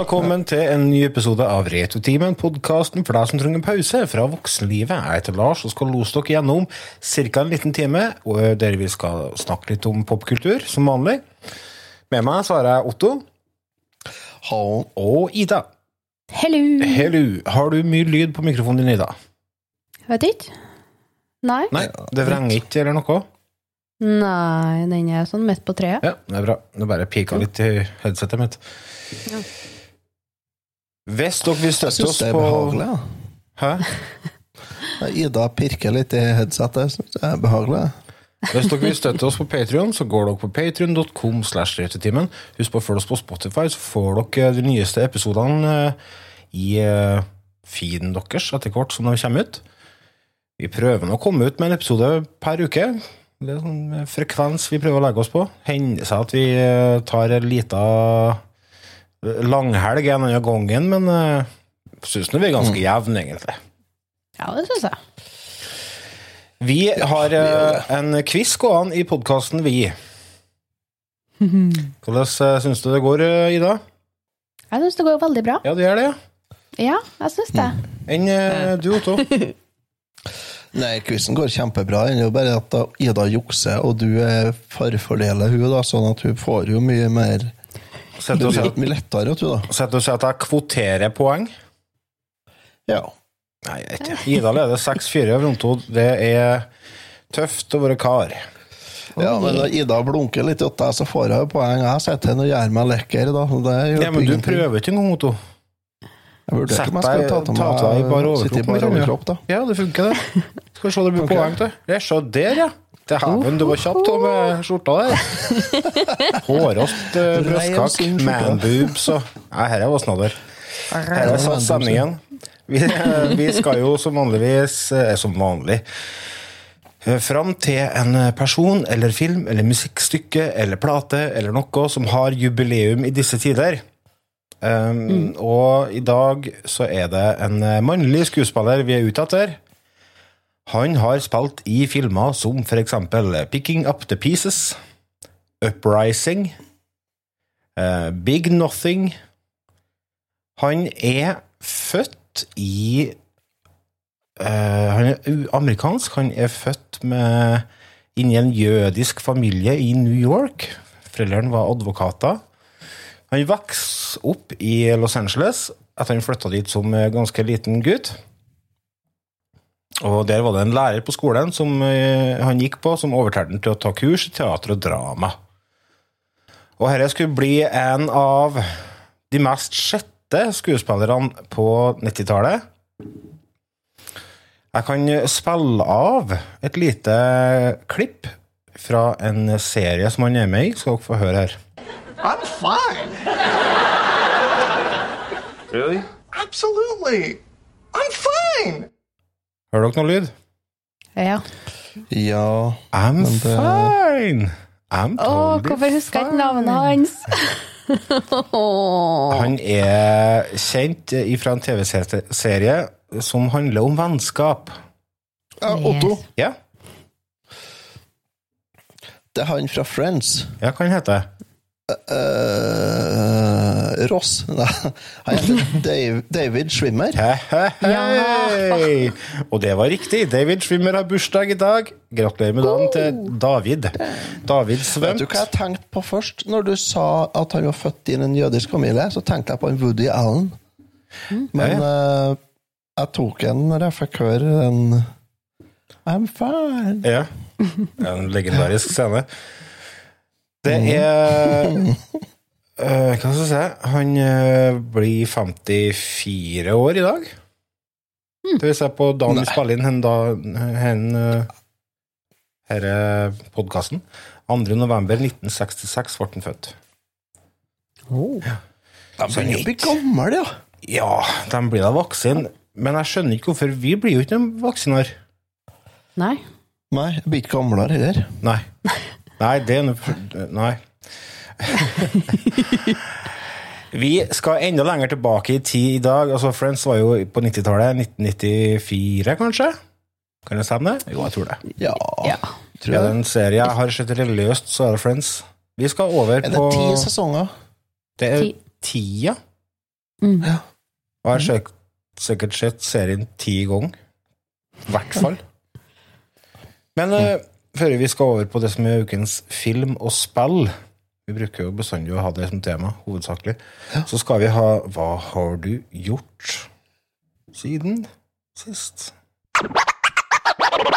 Velkommen til en ny episode av Retotimen, podkasten for deg som trenger en pause fra voksenlivet. Jeg heter Lars og skal lose dere gjennom ca. en liten time, og der vi skal snakke litt om popkultur, som vanlig. Med meg så har jeg Otto Hallo. og Ida. Hello! Hello. Har du mye lyd på mikrofonen din, Ida? Vet ikke. Nei. Nei, det vrenger ikke eller noe? Nei, den er sånn midt på treet. Ja, det er bra. Det bare pika litt i headsetet mitt. Ja. Hvis dere vil Jeg støtte syns det er behagelig. Ja. Hæ? Ida pirker litt i headsetet. Jeg synes det er behagelig. Hvis dere vil støtte oss på Patreon, så går dere på patreon.com. Husk på å følge oss på Spotify, så får dere de nyeste episodene eh, i eh, feeden deres etter hvert som de kommer ut. Vi prøver nå å komme ut med en episode per uke. Det er sånn eh, frekvens vi prøver å legge oss på. Hender seg at vi tar en lita langhelg en annen gangen, men uh, syns vi er ganske jevne, egentlig. Ja, det syns jeg. Vi har uh, en quiz gående i podkasten Vi. Hvordan uh, syns du det går, eh, Ida? Jeg syns det går veldig bra. Ja, du gjør det, ja. Ja, jeg syns det. Enn eh, du, Otto? Nei, quizen går kjempebra. Det er jo bare at Ida jukser, og du er forfordeler hun da, sånn at hun får jo mye mer Det blir litt mye lettere, tror sitter du og si at jeg kvoterer poeng? Ja. Nei, jeg vet ikke. Ida leder 6-4 over Otto. Det er tøft å være kar. ja, men da Ida blunker litt til deg, så får jeg jo poeng. Jeg sitter her og gjør meg lekker, da. Ja, men du prøver ikke engang, Otto. Jeg vurderte Sett om jeg skulle ta til ta til meg Sitte i bare overkropp, overkropp, da. Ja, det funker, det. Skal vi se det blir okay. poeng til. Ja, se der, ja. Dæven, du var kjapp med skjorta der. Hårete uh, manboobs og Nei, her er snadder. Her er satt stemningen. Vi, eh, vi skal jo som vanligvis eh, Som vanlig eh, Fram til en person eller film eller musikkstykke eller plate eller noe som har jubileum i disse tider. Um, Og i dag så er det en mannlig skuespiller vi er ute etter. Han har spilt i filmer som for eksempel Picking Up The Pieces, Uprising, uh, Big Nothing. Han er født i uh, Han er amerikansk. Han er født med inni en jødisk familie i New York. Foreldrene var advokater. Han vokste opp i Los Angeles etter han flytta dit som eh, ganske liten gutt. Og der var det en lærer på skolen som eh, han gikk på, som overtalte han til å ta kurs i teater og drama. Og dette skulle bli en av de mest sjette skuespillerne på 90-tallet. Jeg kan spille av et lite klipp fra en serie som han er med i. Skal dere få høre her. I'm fine. Really? Absolutely. I'm fine. Hører dere noe lyd? Ja. Ja I'm Men det- fine! I'm Å, totally hvorfor husker jeg ikke navnet hans? Han er kjent fra en TV-serie som handler om vennskap. Ja, Otto. Ja, Det er han fra Friends. ja hva han heter Eh, Ross. Nei, han heter Dave, David Schwimmer. Hei, hei, hei! Og det var riktig. David Schwimmer har bursdag i dag. Gratulerer med dagen til David. David svømt. Vet du hva jeg tenkte på først? Når du sa at han var født i en jødisk familie, så tenkte jeg på en Woody Allen. Men uh, jeg tok en når jeg fikk høre den I'm fine. Ja. En legendarisk scene. Det er eh, Hva skal jeg si? Han eh, blir 54 år i dag. Det vil si på dagen vi spiller inn hen da hen, uh, Denne podkasten. 2. november 1966 ble han født. De begynner å bli gamle, ja. Ja, de blir da voksen, men jeg skjønner ikke hvorfor vi blir jo ikke noen voksnere. Nei. Nei, jeg blir ikke gamlere heller. Nei. Nei, det er noe Nei. Vi skal enda lenger tilbake i tid i dag. Altså, Friends var jo på 90-tallet. 1994, kanskje? Kan det stemme? det? Jo, jeg tror det. Ja, Ja. tror jeg. en serie jeg har sett religiøst, så er det Friends. Vi skal over på Er det ti sesonger? Det er Ti. ti, ja. Mm. Ja. Og jeg har sikkert- sikkert sett serien ti ganger. I hvert fall. Men uh, før vi skal over på det som er ukens film og spill Vi bruker jo bestandig å ha det som tema, hovedsakelig. Så skal vi ha Hva har du gjort siden sist?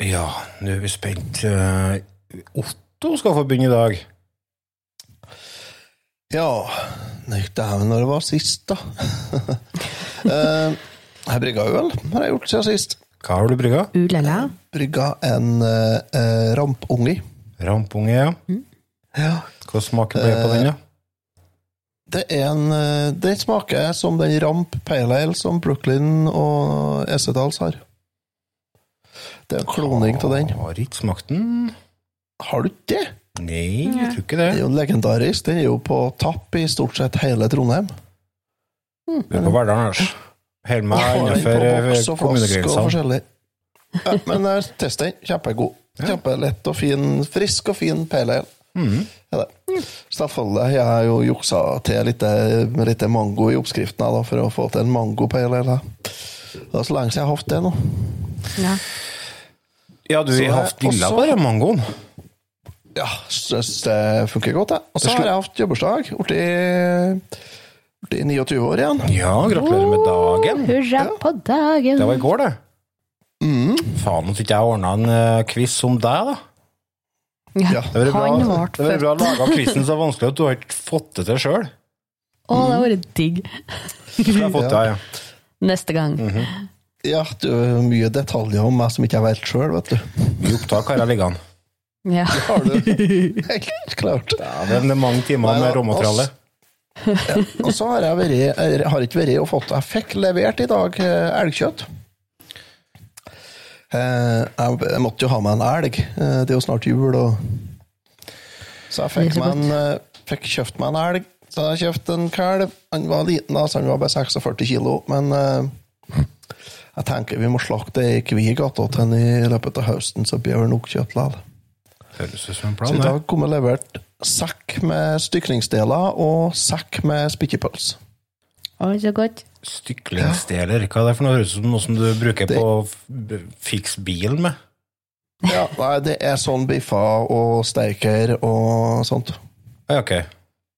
Ja, nå er vi spent. Eh, Otto skal få begynne i dag. Ja Nei, dæven, når det var sist, da. Eh, Jeg brygga øl, har jeg gjort siden sist. Hva har du brygga? Ulala. Brygga en uh, uh, rampunge. Rampunge, ja. Ja. Hva smaker det på den, da? Det er en eh, Den smaker som den Ramp Pale Ale som Brooklyn og Esedals har. Det er en kloning av den. Har ikke smakt den. Har du ikke det? Nei, jeg tror ikke Det det. er jo legendarisk. Den er jo på tapp i stort sett hele Trondheim. Du er på Verdal, Ars. Holder meg innenfor eh, kommunegrensene. Ja, men uh, test den. Kjempegod. Kjempelett og fin. Frisk og fin pale ale. Mm. Selvfølgelig. Jeg har jo juksa til litt, med litt mango i oppskriften da, for å få til en mango pale ale. Det er så lenge siden jeg har hatt det nå. Ja. Ja, du har hatt dilla på den mangoen. Ja, det funker godt, det. Og så har jeg hatt jobbursdag. Blitt borti 29 år igjen. Ja, gratulerer med dagen. Hurra på dagen. Det var i går, det. Mm. Faen at ikke jeg ordna en uh, quiz om deg, da. Ja. Det var bra, det bra laga quizen så vanskelig at du har ikke fått det til sjøl. Å, det hadde vært digg. Skulle jeg fått det, ja. Neste gang. Mhm. Ja, det er mye detaljer om meg som ikke jeg vet sjøl, vet du. I opptak har jeg liggende. Ja. Har du? Helt klart. Ja, det er mange timer med da, Ja, Og så har jeg vært Jeg har ikke vært og fått Jeg fikk levert i dag eh, elgkjøtt. Eh, Jeg jeg måtte jo ha meg en elg. Eh, Det er jo snart jul, og Så jeg fikk, Det så meg en, fikk kjøpt meg en elg. Så jeg kjøpte en kalv. Han var liten, da, så han var bare 46 kilo. Men uh, jeg tenker vi må slakte ei kvig attåt i løpet av høsten, så blir det nok kjøtt likevel. Høres ut som en Så i dag kom det levert sekk med stykningsdeler og sekk med spikkepøls. Å, så godt. Styklingsdeler, hva er det for noe? Høres ut som noe som du bruker Det- på å fikse bil med. Ja, nei, det er sånn biffer og steker og sånt. Ok.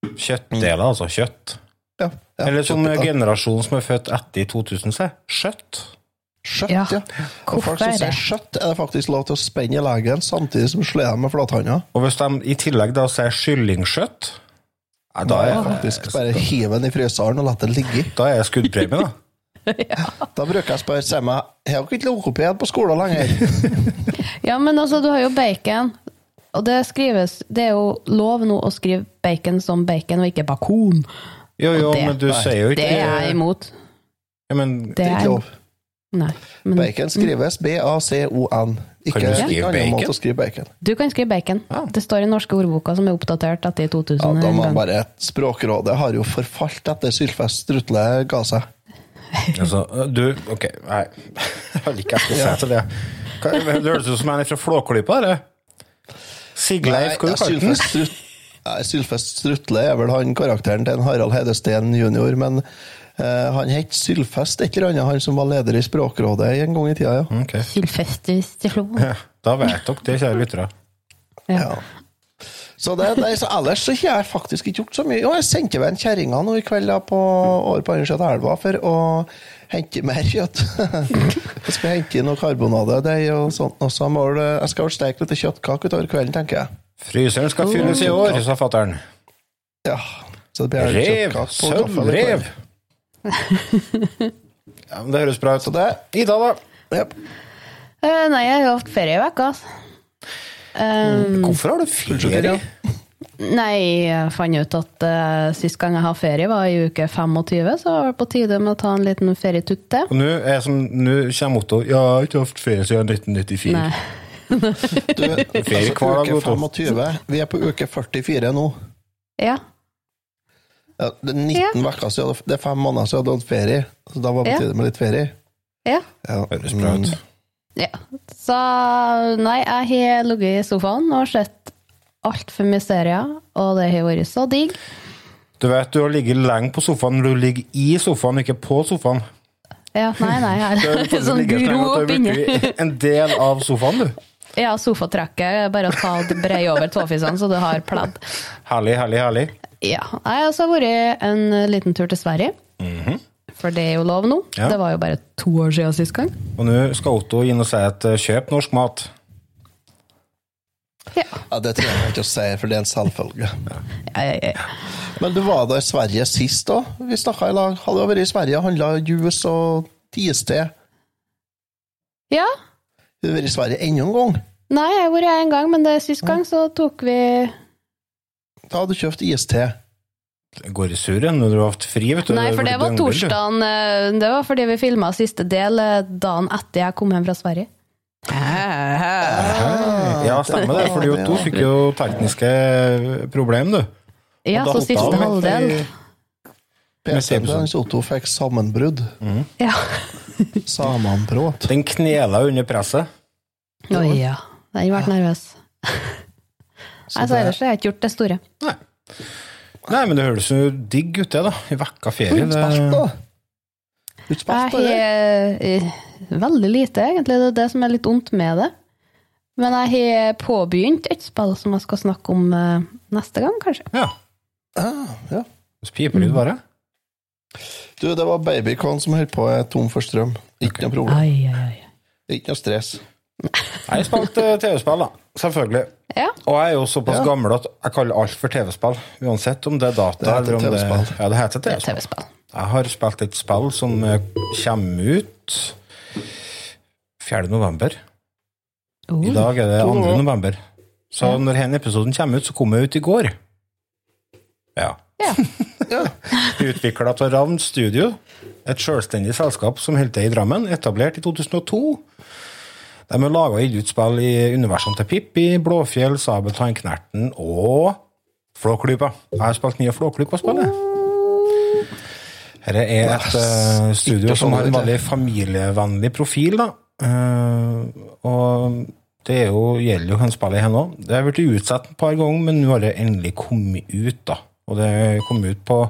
Kjøttdeler, altså. Kjøtt. Ja, ja, Eller som kjøtt, generasjon som er født etter 2000, se. Skjøtt. Skjøtt, Ja. ja. Og folk som er sier skjøtt, er det faktisk lov til å spenne i legen samtidig som slår dem med flathånda. Og hvis de i tillegg da sier kyllingskjøtt, ja, da er jeg faktisk bare hive den i fryseren og la den ligge. da er jeg skuddpremie, da. Da bruker jeg å spørre se meg, har dere ikke logoped på skolen lenger? Ja, men altså, du har jo bacon. Og det skrives Det er jo lov nå å skrive bacon som bacon, og ikke bakon. Jo, jo, det- men du sier jo ikke Det er jeg imot. Ja, men Det er ikke lov. Nei. Men Bacon skrives B-A-C-O-N. Ikke Kan du skrive bacon? måte å skrive bacon. du kan skrive bacon. Ja. Det står i norske ordboka, som er oppdatert etter 2000. Ja, da må bare Språkrådet har jo forfalt etter Sylfest Strutle ga seg. altså, du Ok, nei. Jeg har ikke å si til det. Det høres ut som en fra Flåklypa, det. Sigleif, hva er? Sylfest Strut- Sylfest Strutle er vel han karakteren til en Harald Hedesten jr., men uh, han het Sylfest et eller annet, han som var leder i Språkrådet en gang i tida, ja. Ok. Sylfestis til Flo. Ja, Da vet dere det, kjære lyttere. ja. Så, det, nei, så ellers så har jeg faktisk ikke gjort så mye. Jo, jeg sendte vel en kjerringa nå i kveld da, på, over på andre siden av elva for å hente mer kjøtt. jeg skal hente inn noe karbonade deig og sånt. Og så må det- jeg skal vel steke litt kjøttkake utover kvelden, tenker jeg. Fryseren skal fylles i år, sa fatter'n. Ja, så det blir Rev! Sølvrev! Ja, men det høres bra ut. Så det Ida, da? Yep. Uh, nei, jeg har hatt ferie i uka. altså. Um, Hvorfor har du ferie? nei, jeg fant ut at uh, sist gang jeg har ferie, var i uke 25, så var det på tide med å ta en liten ferietutt til. Og nå er jeg som, nå kommer Otto Ja, jeg har ikke hatt ferie siden 1994. Nei. Du, altså, Ferie hver dag, uke Otto. 25. Vi er på uke 44 nå. Ja. Ja, det er 19 uker siden, det er fem måneder siden du hadde ferie. Så da var det på tide med litt ferie. ja. Ja. Høres bra ut. Ja. Så nei, jeg har ligget i sofaen og sett altfor mye serier, og det har vært så digg. Du vet, du har ligget lenge på sofaen du ligger i sofaen, ikke på sofaen. Ja, nei, nei, Her. er sånn gro opp inni. en del av sofaen, du. Ja, sofatrekket, bare å ta det brei over tåfisene så du har pledd. Herlig, herlig, herlig. Ja. Jeg har også vært en liten tur til Sverige. For det er jo lov nå. Ja. Det var jo bare to år siden sist gang. Og nå skal Otto inn og si at eh, kjøp norsk mat. Ja. Ja, det trenger jeg ikke å si, for det er en selvfølge. Ja, ja, ja. Men du var da i Sverige sist òg? Vi snakka i lag. Hadde jo vært i Sverige og handla juice og iste. ja. Har du vært i Sverige enda en gang? Nei, jeg har vært en gang, men det sist gang så tok vi Da hadde du kjøpt iste. Går i surren når du har hatt fri, vet du. Nei, for det var torsdagen eh, Det var fordi vi filma siste del eh, dagen etter jeg kom hjem fra Sverige. Ja, stemmer det. For du fikk jo tekniske problemer, du. Ja, så siste halvdel. PC-en til Otto fikk sammenbrudd. Ja. Sammenbrudd. Den knela under presset. Oi, ja. Den ble nervøs. Nei, så ellers har jeg ikke gjort det store. Nei. Nei, men det høres jo digg ut, det, da. I vekka ferie. Utspilt, Det... da. Utspilt, Jeg har eh, veldig lite, egentlig. Det er det som er litt ondt med det. Men jeg har påbegynt et spill som jeg skal snakke om eh, neste gang, kanskje. Ja. Ah, ja. Pipelyd, bare. Du, det var Babycon som holdt på å tom for strøm. Ikke noe problem. Ai, ai, ai. Ikke noe stress. Jeg spilte eh, TV-spill, da. Selvfølgelig. Ja. Og jeg er jo såpass Ja. gammel at jeg kaller alt for TV-spill. Uansett om det er data Det eller om det Ja, det heter er TV-spill. Jeg har spilt et spill som eh, kommer ut 4. november. Oh. I dag er det 2. november. Så når denne episoden kommer ut, så kom jeg ut i går. Ja. Ja. Utvikla av Ravn Studio, et selvstendig selskap som holdt til i Drammen, etablert i 2002. De har laga og gitt ut spill i universene til Pippi, Blåfjell, Sabeltann, Knerten og Flåklypa. Jeg har spilt mye Flåklypa-spillet. Dette er et uh, studio som har en veldig familievennlig profil. da. Uh, og det er jo, gjelder jo hvem spillet her nå. Det har blitt utsatt et par ganger, men nå har det endelig kommet ut. da. Og det kom ut på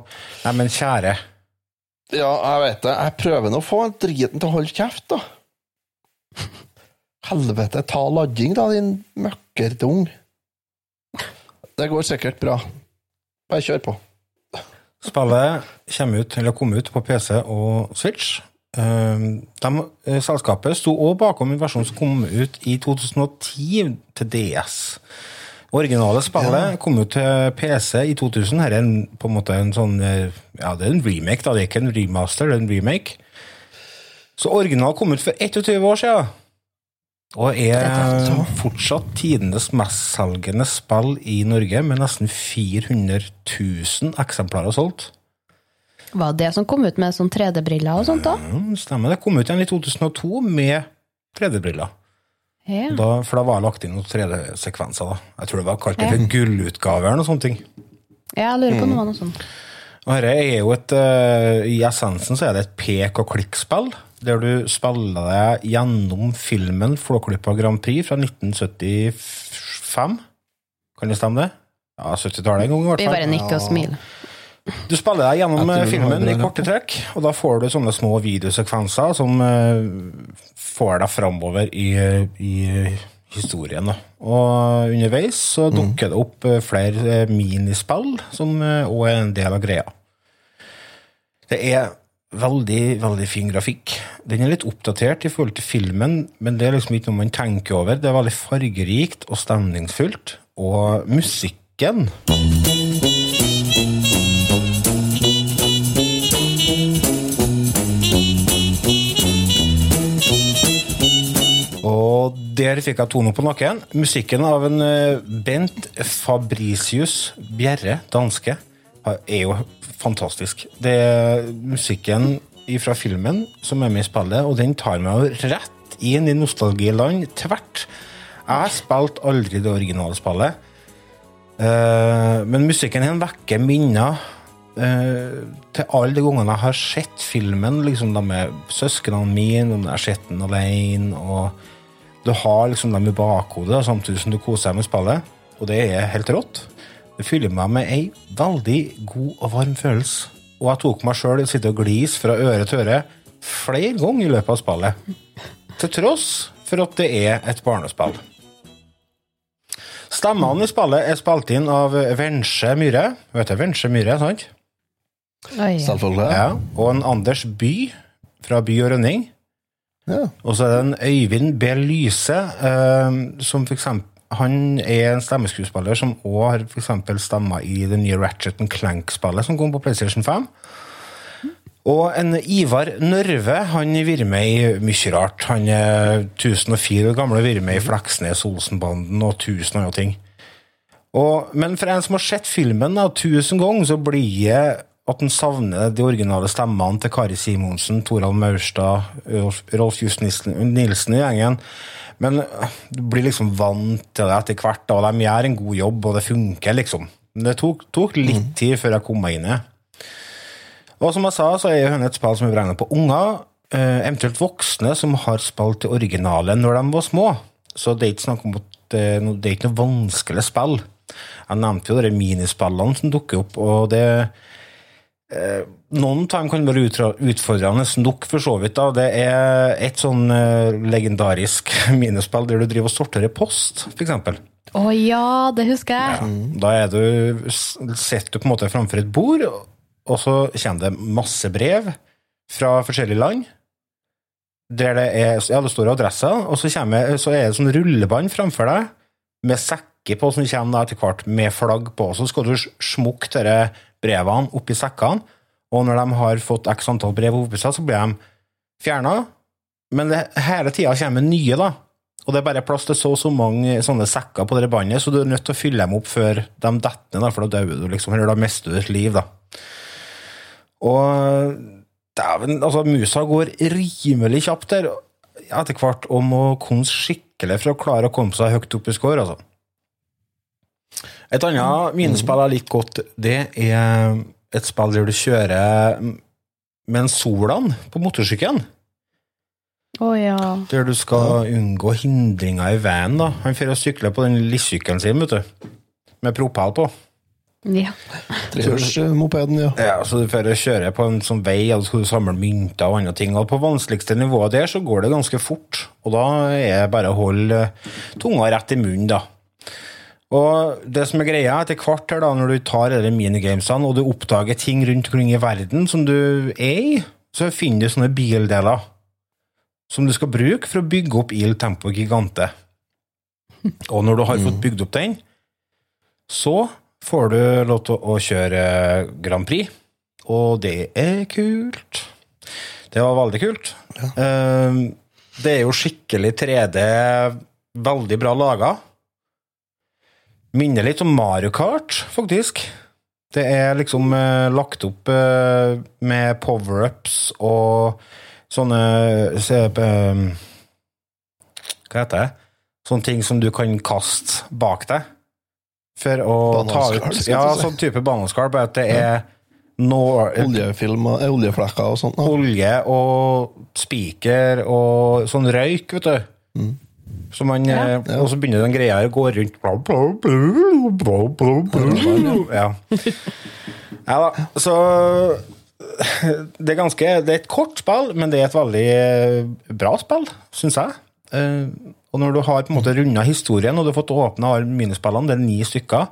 Nei, men kjære. Ja, jeg vet det. Jeg prøver nå å få driten til å holde kjeft, da. Helvete, ta ladding, da, din møkkerdung. Det går sikkert bra. Bare kjør på. Spillet kommer ut, eller kom ut på PC og Switch. Eh, De, eh, selskapet sto også bakom en versjon som kom ut i 2010 til DS. Originale spillet kom ut til PC i 2000. Her er en, på en måte en sånn eh, Ja, det er en remake, da. Det er ikke en remaster, det er en remake. Så original kom ut for 21 år siden. Og er fortsatt tidenes mestselgende spill i Norge, med nesten 400 000 eksemplarer solgt. Var det som kom ut med sånn 3D-briller og sånt, da? Mm, stemmer. Det kom ut igjen i 2002 med 3D-briller. Ja. Da, for da var det lagt inn noen 3D-sekvenser. da. Jeg tror det var kalt det for gullutgave eller noe sånt. Ja, Jeg lurer på noe, noe sånt. Og dette er jo et, eh, I essensen så er det et pek og klikk-spill, der du spiller deg gjennom filmen Flåklypa Grand Prix fra 1975. Kan det stemme, det? Ja, 70-tallet en gang, i hvert fall. Vi bare nikker og smiler. Du spiller deg gjennom eh, filmen i korte trekk, og da får du sånne små videosekvenser som eh, får deg framover i, i historien. Da. Og underveis så dukker det opp eh, flere eh, minispill som òg er en del av greia. Det er veldig, veldig fin grafikk. Den er litt oppdatert i forhold til filmen, men det er liksom ikke noe man tenker over. Det er veldig fargerikt og stemningsfullt. Og musikken Og der fikk jeg tono på nakken. Musikken av en eh, Bent Fabricius Bjerre, danske, er jo fantastisk. Det er musikken fra filmen som er med i spillet, og den tar meg rett inn i nostalgiland tvert. Jeg har spilt aldri det originale spillet, eh, men musikken her vekker minner eh, til alle de gangene jeg har sett filmen, liksom de med søsknene mine, om jeg har sett den alene, og du har liksom dem i bakhodet samtidig som du koser deg med spillet, og det er helt rått. Det fyller meg med ei veldig god og varm følelse. Og jeg tok meg sjøl i å sitte og glise fra øre til øre flere ganger i løpet av spillet. Til tross for at det er et barnespill. Stemmene i spillet er spilt inn av Vensje Myhre. Vet du Vensje Myhre, sant? Oi. Selvfølgelig. Ja. Og en Anders By fra By og Rønning. Ja. Og så er det en Øyvind B. Lyse, eh, som for eksempel Han er en stemmeskuespiller som òg har for stemma i det nye Ratchet Clank-spillet som kom på PlayStation 5. Og en Ivar Nørve han virrer med i mye rart. Han er 1004 år gammel og virrer med i Fleksnes, Olsenbanden og tusen andre ting. Og, men for en som har sett filmen da, tusen ganger, så blir det at en savner de originale stemmene til Kari Simonsen, Toralv Maurstad, Rolf- Just Nilsen i gjengen. Men du blir liksom vant til det etter hvert, og de gjør en god jobb, og det funker, liksom. Men det tok, tok litt tid før jeg kom meg inn i. Og som jeg sa, så er dette et spill som er beregna på unger, eh, eventuelt voksne som har spilt det originale når de var små. Så det er ikke snakk om at det, noe- det er ikke noe vanskelig spill. Jeg nevnte jo de minispillene som dukker opp, og det eh, Noen av dem kan være utfordrende nok, for så vidt. da. Det er et sånn eh, legendarisk minispill der du driver og sorterer post, f.eks. Å ja, det husker jeg. Da er du, sitter du på en måte framfor et bord, og så kommer det masse brev fra forskjellige land. Der det er Ja, det står adresser, og så, kommer, så er det sånn rullebånd framfor deg med sekker på som kommer etter hvert med flagg på. Så skal du smukke disse brevene oppi sekkene, og når de har fått x antall brev oppi seg, så blir de fjerna. Men det, hele tida kommer nye, da. Og det er bare plass til så og så mange sånne sekker på det båndet, så du er nødt til å fylle dem opp før de detter ned, for da dør du, liksom. Eller da mister du et liv, da. Og dæven, altså, musa går rimelig kjapt der etter hvert om å kunne skikkelig for å klare å komme seg høyt opp i score, altså. Et annet minispill jeg liker godt, det er et spill der du kjører med en Solan på motorsykkelen. Oh, ja. Der du skal unngå hindringer i veien. da. Han får sykle på den lissykkelen sin, vet du. Med propell på. ja. Trehjulsmopeden, ja. Ja, så du får å kjøre på en sånn vei, og så skal du samle mynter og andre ting. Og på vanskeligste nivået der så går det ganske fort. Og da er det bare å holde tunga rett i munnen, da. Og det som er greia etter hvert her da, når du tar disse minigamesene, og du oppdager ting rundt omkring i verden som du er i, så finner du sånne bildeler som du skal bruke for å bygge opp Il Tempo Gigante. Og når du har fått bygd opp den, så får du lov til å kjøre Grand Prix, og det er kult. Det var veldig kult. Ja. Det er jo skikkelig 3D, veldig bra laga. Minner litt om Mario Kart, faktisk. Det er liksom eh, lagt opp eh, med power-ups og sånne se, eh, Hva heter det? Sånne ting som du kan kaste bak deg. For å ta ut Ja, sånn type bananskall, bare at det er nå Oljefilmer, eh, oljeflekker og sånt. da. olje og spiker og sånn røyk, vet du. Så man, ja. Og så begynner den greia å gå rundt bla, bla, bla, bla, bla, bla. Ja. ja da, så det er ganske Det er et kort spill, men det er et veldig eh, bra spill, syns jeg. Eh, Og når du har på en måte runda historien, og du har fått åpna alle minispillene, det er ni stykker,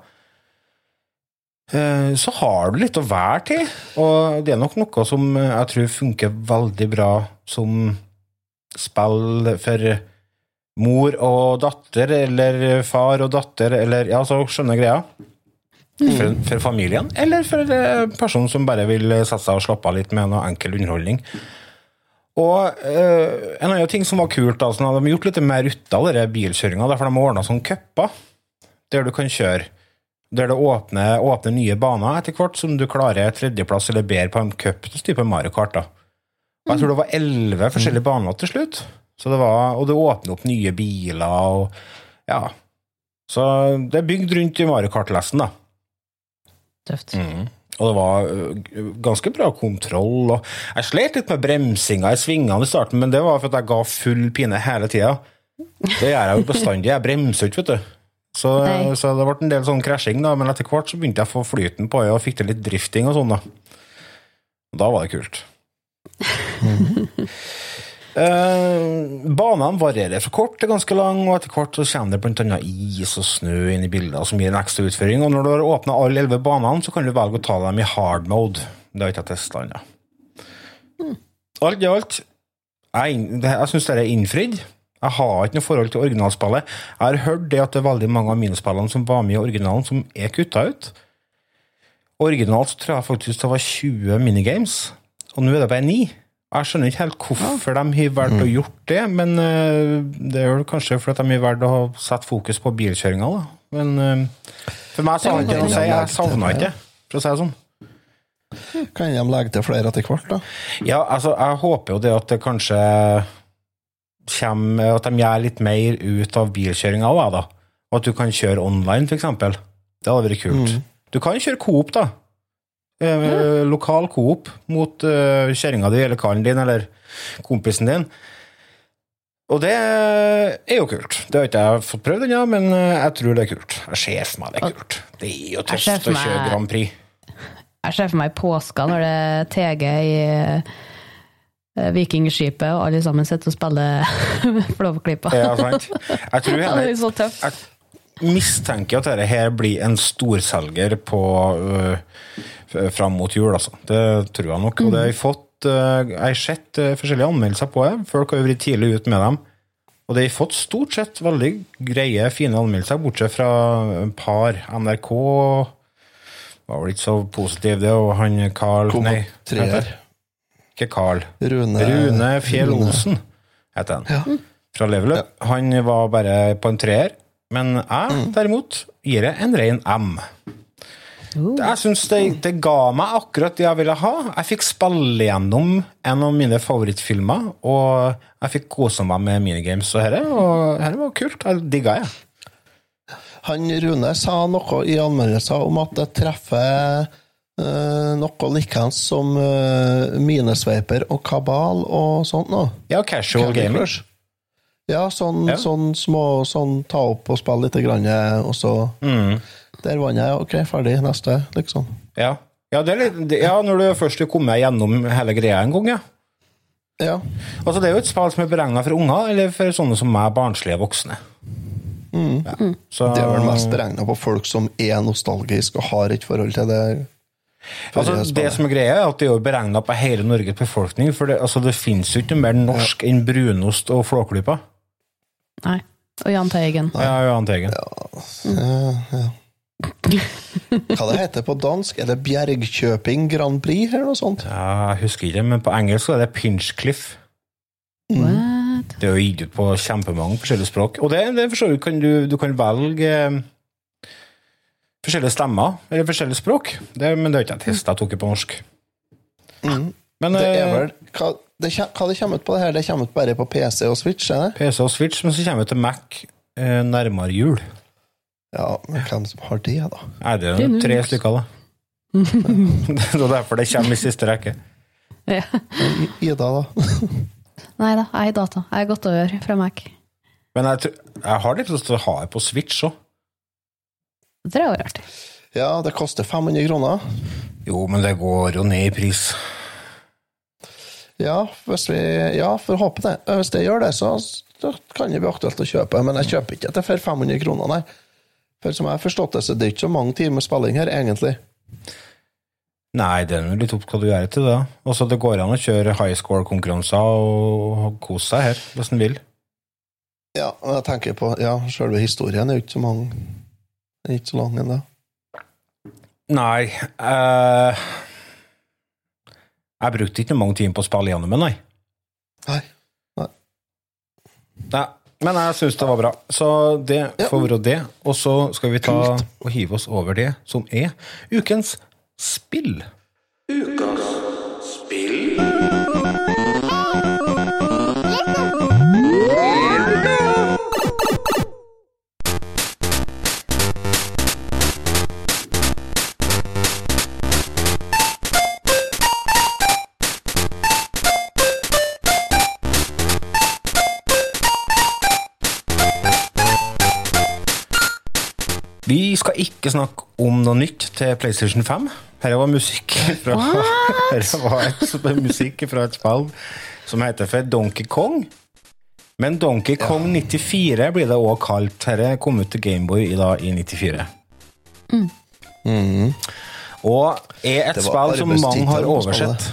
eh, så har du litt å være til. Og det er nok noe som jeg tror funker veldig bra som spill for mor og datter, eller far og datter, eller ja, så skjønner greia. For, for familien, eller for en person som bare vil sette seg og slappe av litt med noe enkel underholdning. Og eh, en annen ting som var kult, da, sånn at de har gjort litt mer ut av bilkjøringa, Derfor de har ordna sånne cuper der du kan kjøre. Der det åpner, åpner nye baner etter hvert, som du klarer tredjeplass eller bedre på en cup type Mario Kart. da. Og jeg tror det var elleve forskjellige baner til slutt. Så det var, og det åpner opp nye biler og Ja. Så det er bygd rundt i Mario Kart-lesten, da. Tøft. Og det var ganske bra kontroll. Og jeg slet litt med bremsinga i svingene i starten, men det var for at jeg ga full pine hele tida. Det gjør jeg jo bestandig. Jeg bremser ikke, vet du. Så, så det ble en del sånn krasjing, da, men etter hvert så begynte jeg å få flyten på øya og fikk til litt drifting og sånn. Da Og Da var det kult. Eh, banene varierer fra kort til ganske lang, og etter hvert så kommer det annet is og snø inn i bildet, som gir en ekstra utføring. Og når du har åpna alle elleve banene, så kan du velge å ta dem i hard mode. Det har ikke jeg testa ennå. Alt i alt, jeg, jeg syns det er innfridd. Jeg har ikke noe forhold til originalspillet. Jeg har hørt det at det er veldig mange av minispillene som var med i originalen, som er kutta ut. Originalt så tror jeg faktisk det var 20 minigames, og nå er det bare 9. Jeg skjønner ikke helt hvorfor de har valgt å gjort det, men eh, det er vel kanskje fordi de har valgt å sette fokus på bilkjøringa, da. Men eh, for meg så har det ikke noe å si. Jeg savna ikke det, for å si det sånn. Kan de legge til flere etter hvert, da? Ja, altså, jeg håper jo det at det kanskje kommer At de gjør litt mer ut av bilkjøringa òg, da. Og at du kan kjøre online, f.eks. Det hadde vært kult. Du kan kjøre Coop, da. Eh, lokal Coop mot eh, kjerringa di eller karen din eller kompisen din. Og det er jo kult. Det har ikke jeg fått prøvd ennå, men eh, jeg tror det er kult. Jeg ser for meg det er kult. Det er jo Jeg tøft å kjøre Grand Prix. Jeg ser for meg påska når det er TG i eh, Vikingskipet, og alle sammen sitter og spiller Flåklypa. Ja, sant? Jeg tror Ja, tøft. Jeg mistenker at dette her blir en storselger på uh, fram mot jul, altså. Det tror jeg nok. Og det har jeg fått uh, Jeg har sett uh, forskjellige anmeldelser på det. Folk har jo vært tidlig ute med dem. Og det har fått stort sett veldig greie, fine anmeldelser, bortsett fra et par. NRK var vel ikke så positiv, det, og han Carl Kom Nei, treer. heter ikke Carl. Rune, Rune Fjell Olsen heter han. Fra Leveløp. Ja. Han var bare på en treer, men jeg Mm. derimot gir det en ren M. Jeg synes det, det ga meg akkurat det jeg ville ha. Jeg fikk spille gjennom en av mine favorittfilmer, og jeg fikk kose meg med minigames og dette, og dette var kult. Jeg digga det. Han Rune sa noe i anmeldelser om at det treffer eh, noe likens som uh, Minesveiper og Kabal og sånt noe. Ja, casual gamers. gaming. Ja, sånn, Ja. sånn små sånn ta opp og spille litt, grann, og så Mm. Der vant jeg. Ok, ferdig. Neste, liksom. Ja. Ja, det er litt, det- ja, når du først har kommet gjennom hele greia en gang, ja. Ja. Altså, det er jo et spill som er beregna for unger, eller for sånne som meg, barnslige voksne. Ja. Så, Det er vel mest beregna på folk som er nostalgiske og har et forhold til det. altså, Det som er greia, er at det er beregna på hele Norges befolkning. For det, altså, det finnes jo ikke mer norsk enn brunost og flåklypa. Nei. Og Jahn Teigen. Ja, Johan Teigen. Hva det heter på dansk? Er det Bjergkjøping Grand Prix, eller noe sånt? Ja, jeg husker ikke, men på engelsk er det Pinchcliff. What? Det er jo gitt ut på kjempemange forskjellige språk. Og det, det forstår du, kan du, du kan velge eh, forskjellige stemmer, eller forskjellige språk. Det, men det er ikke en test jeg tok på norsk. Men Mm. Det er eh, vel Hva det, hva det kommer ut på det her? Det kommer ut bare på PC og Switch? Er det? PC og Switch, men så kommer vi til Mac eh, nærmere jul. Ja, men hvem som har det, da? Nei, det er jo tre Linux. stykker, da. det er derfor det kommer i siste rekke. Ja. Ida, da? Nei da, jeg har data. Jeg er godt over fra Mac. Men jeg, jeg har litt lyst til å ha det på Switch òg. Det er jo artig. Ja, det koster 500 kroner. Jo, men det går jo ned i pris. Ja, hvis vi, ja, får håpe det. Hvis det gjør det, så så kan det bli aktuelt å kjøpe. Men jeg kjøper ikke det for 500 kroner, nei. For som jeg har forstått det, så det er ikke så mange timer spilling her, egentlig. Nei, det er litt opp hva du gjør til det. Også det går an å kjøre high score-konkurranser og kose seg her, hvis en vil. Ja, og jeg tenker på Ja, sjølve historien er jo ikke så mange Den er ikke så lang ennå. Nei eh, Jeg brukte ikke mange timer på å spille gjennom den, nei. Nei. nei. Men jeg syns det var bra. Så det får være det. Og så skal vi ta og hive oss over det som er ukens spill. Vi ikke snakke om noe nytt til PlayStation 5. Her var musikk fra, var et, musikk fra et spill som heter for Donkey Kong. Men Donkey Kong 94 blir det òg kalt. Dette kom ut til Gameboy i, dag, i 94. Og er et spill som mange har oversett.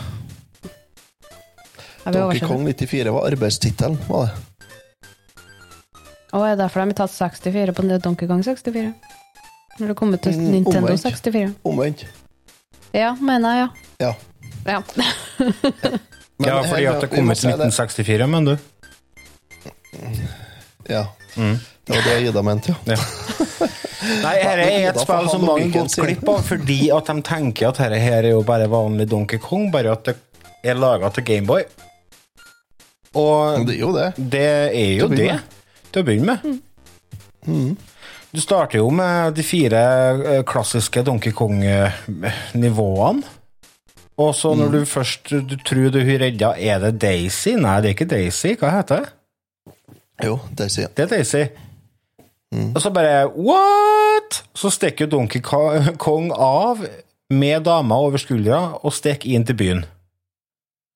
Donkey. Kong 94 var arbeidstittelen, var det. Og er det derfor de har tatt 64 på Donkey Kong 64? Når det kommer til Mm, Nintendo omvendt. 64? Omvendt. Ja, mener jeg, Ja. ja. ja. Men ja, fordi må- at det kom ut i det- 1964, men du. Ja. Det var det Ida mente, ja. Ja. Nei, dette er et spill som mange gått glipp av, fordi at de tenker at dette her er jo bare vanlig Donkey Kong, bare at det er laga til Gameboy. Og Det er jo det. det er jo det, det, til å begynne med. Du starter jo med de fire eh, klassiske Donkey Kong-nivåene. Og så når du først du tror du har redda Er det Daisy? Nei, det er ikke Daisy. Hva heter det? Jo, Daisy. Det er Daisy. Og så bare What?! Så stikker jo Donkey Kong av med dama over skuldra og stikker inn til byen.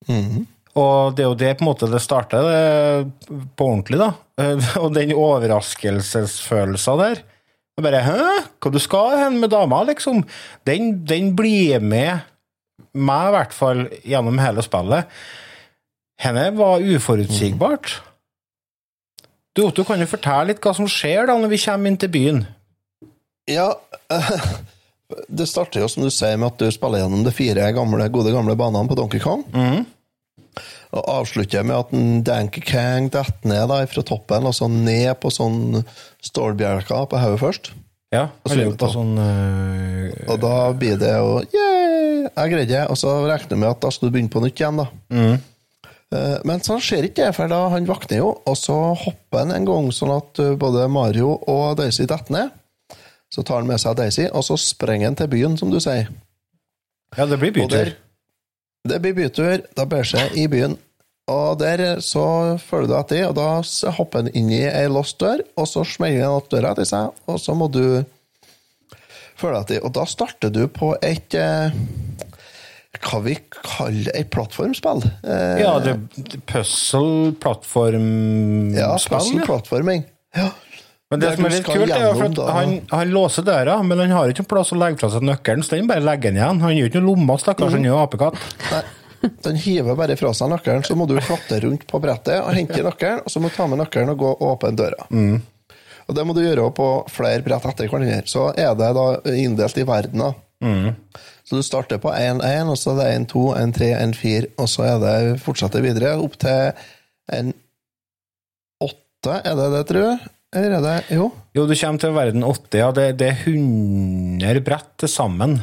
Mm. Og det er jo det på en måte det starter det, på ordentlig, da. Eh, Og den overraskelsesfølelsen der. Og bare Hæ? Hva du skal hen med dama, liksom? Den, den blir med meg, i hvert fall, gjennom hele spillet. Henne var uforutsigbart. Du, Otto, kan jo fortelle litt hva som skjer da når vi kommer inn til byen? Ja, det starter jo som du sier med at du spiller gjennom de fire gamle, gode gamle banene på Donkey Kong. Og avslutter med at en Donkey Kang detter ned da, fra toppen og så ned på sånn stålbjelker på hodet først. Ja, så gjør på sånn øh, Og da blir det jo yeah, Jeg greide det. Og så regner jeg med at da skal du begynne på nytt igjen, da. Mm. Men sånn skjer ikke det, for da han våkner jo, og så hopper han en gang sånn at uh, både Mario og Daisy detter ned. Så tar han med seg Daisy, og så sprenger han til byen, som du sier. Ja, det blir Og bytur. Det blir bytur. Da ber seg i byen. Og der så følger du etter, og da hopper han inn i ei låst dør, og så smeller han opp døra etter seg, og så må du følge etter. Og da starter du på et eh, hva vi kaller et plattformspill. Eh, Ja, det puzzle-plattformspill? ja, puzzle-plattforming. ja. Men det det som er litt kult, er at han, han låser døra, men han har ikke plass å legge fra seg nøkkelen, så den bare legger han igjen. Han gjør ikke noe lomma, stakkars, han er jo apekatt. Nei, den hiver bare fra seg nøkkelen, så må du klatre rundt på brettet og hente nøkkelen, og så må du ta med nøkkelen og gå og åpne døra. Og det må du gjøre på flere brett etter hverandre. Så er det da inndelt i verdener. Så du starter på 1-1, og så er det 1-2, 1-3, 1-4, og så er det fortsetter videre opp til en 8, er det det, tror jeg? Eller er det Jo. Jo, du kommer til verden 80, ja, det, det er 100 brett til sammen.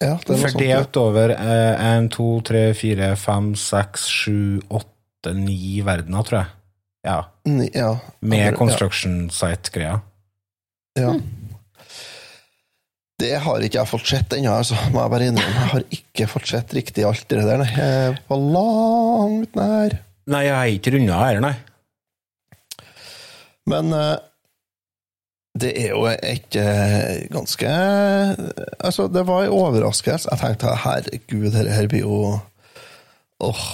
Ja, det er ja. Fordelt over 1, 2, 3, 4, 5, 6, 7, 8, 9 verdener, tror jeg. Ja. Ni- ja. Med Ja. construction site-greia. Ja. Det har ikke jeg fått sett ennå, altså, må jeg bare innrømme. Jeg har ikke fått sett riktig alt det der. nei. Jeg er på langt nær. Nei, jeg er ikke runda her, nei. Men eh, det er jo et eh, ganske Altså, det var en overraskelse. Jeg tenkte herregud, dette her blir jo Åh,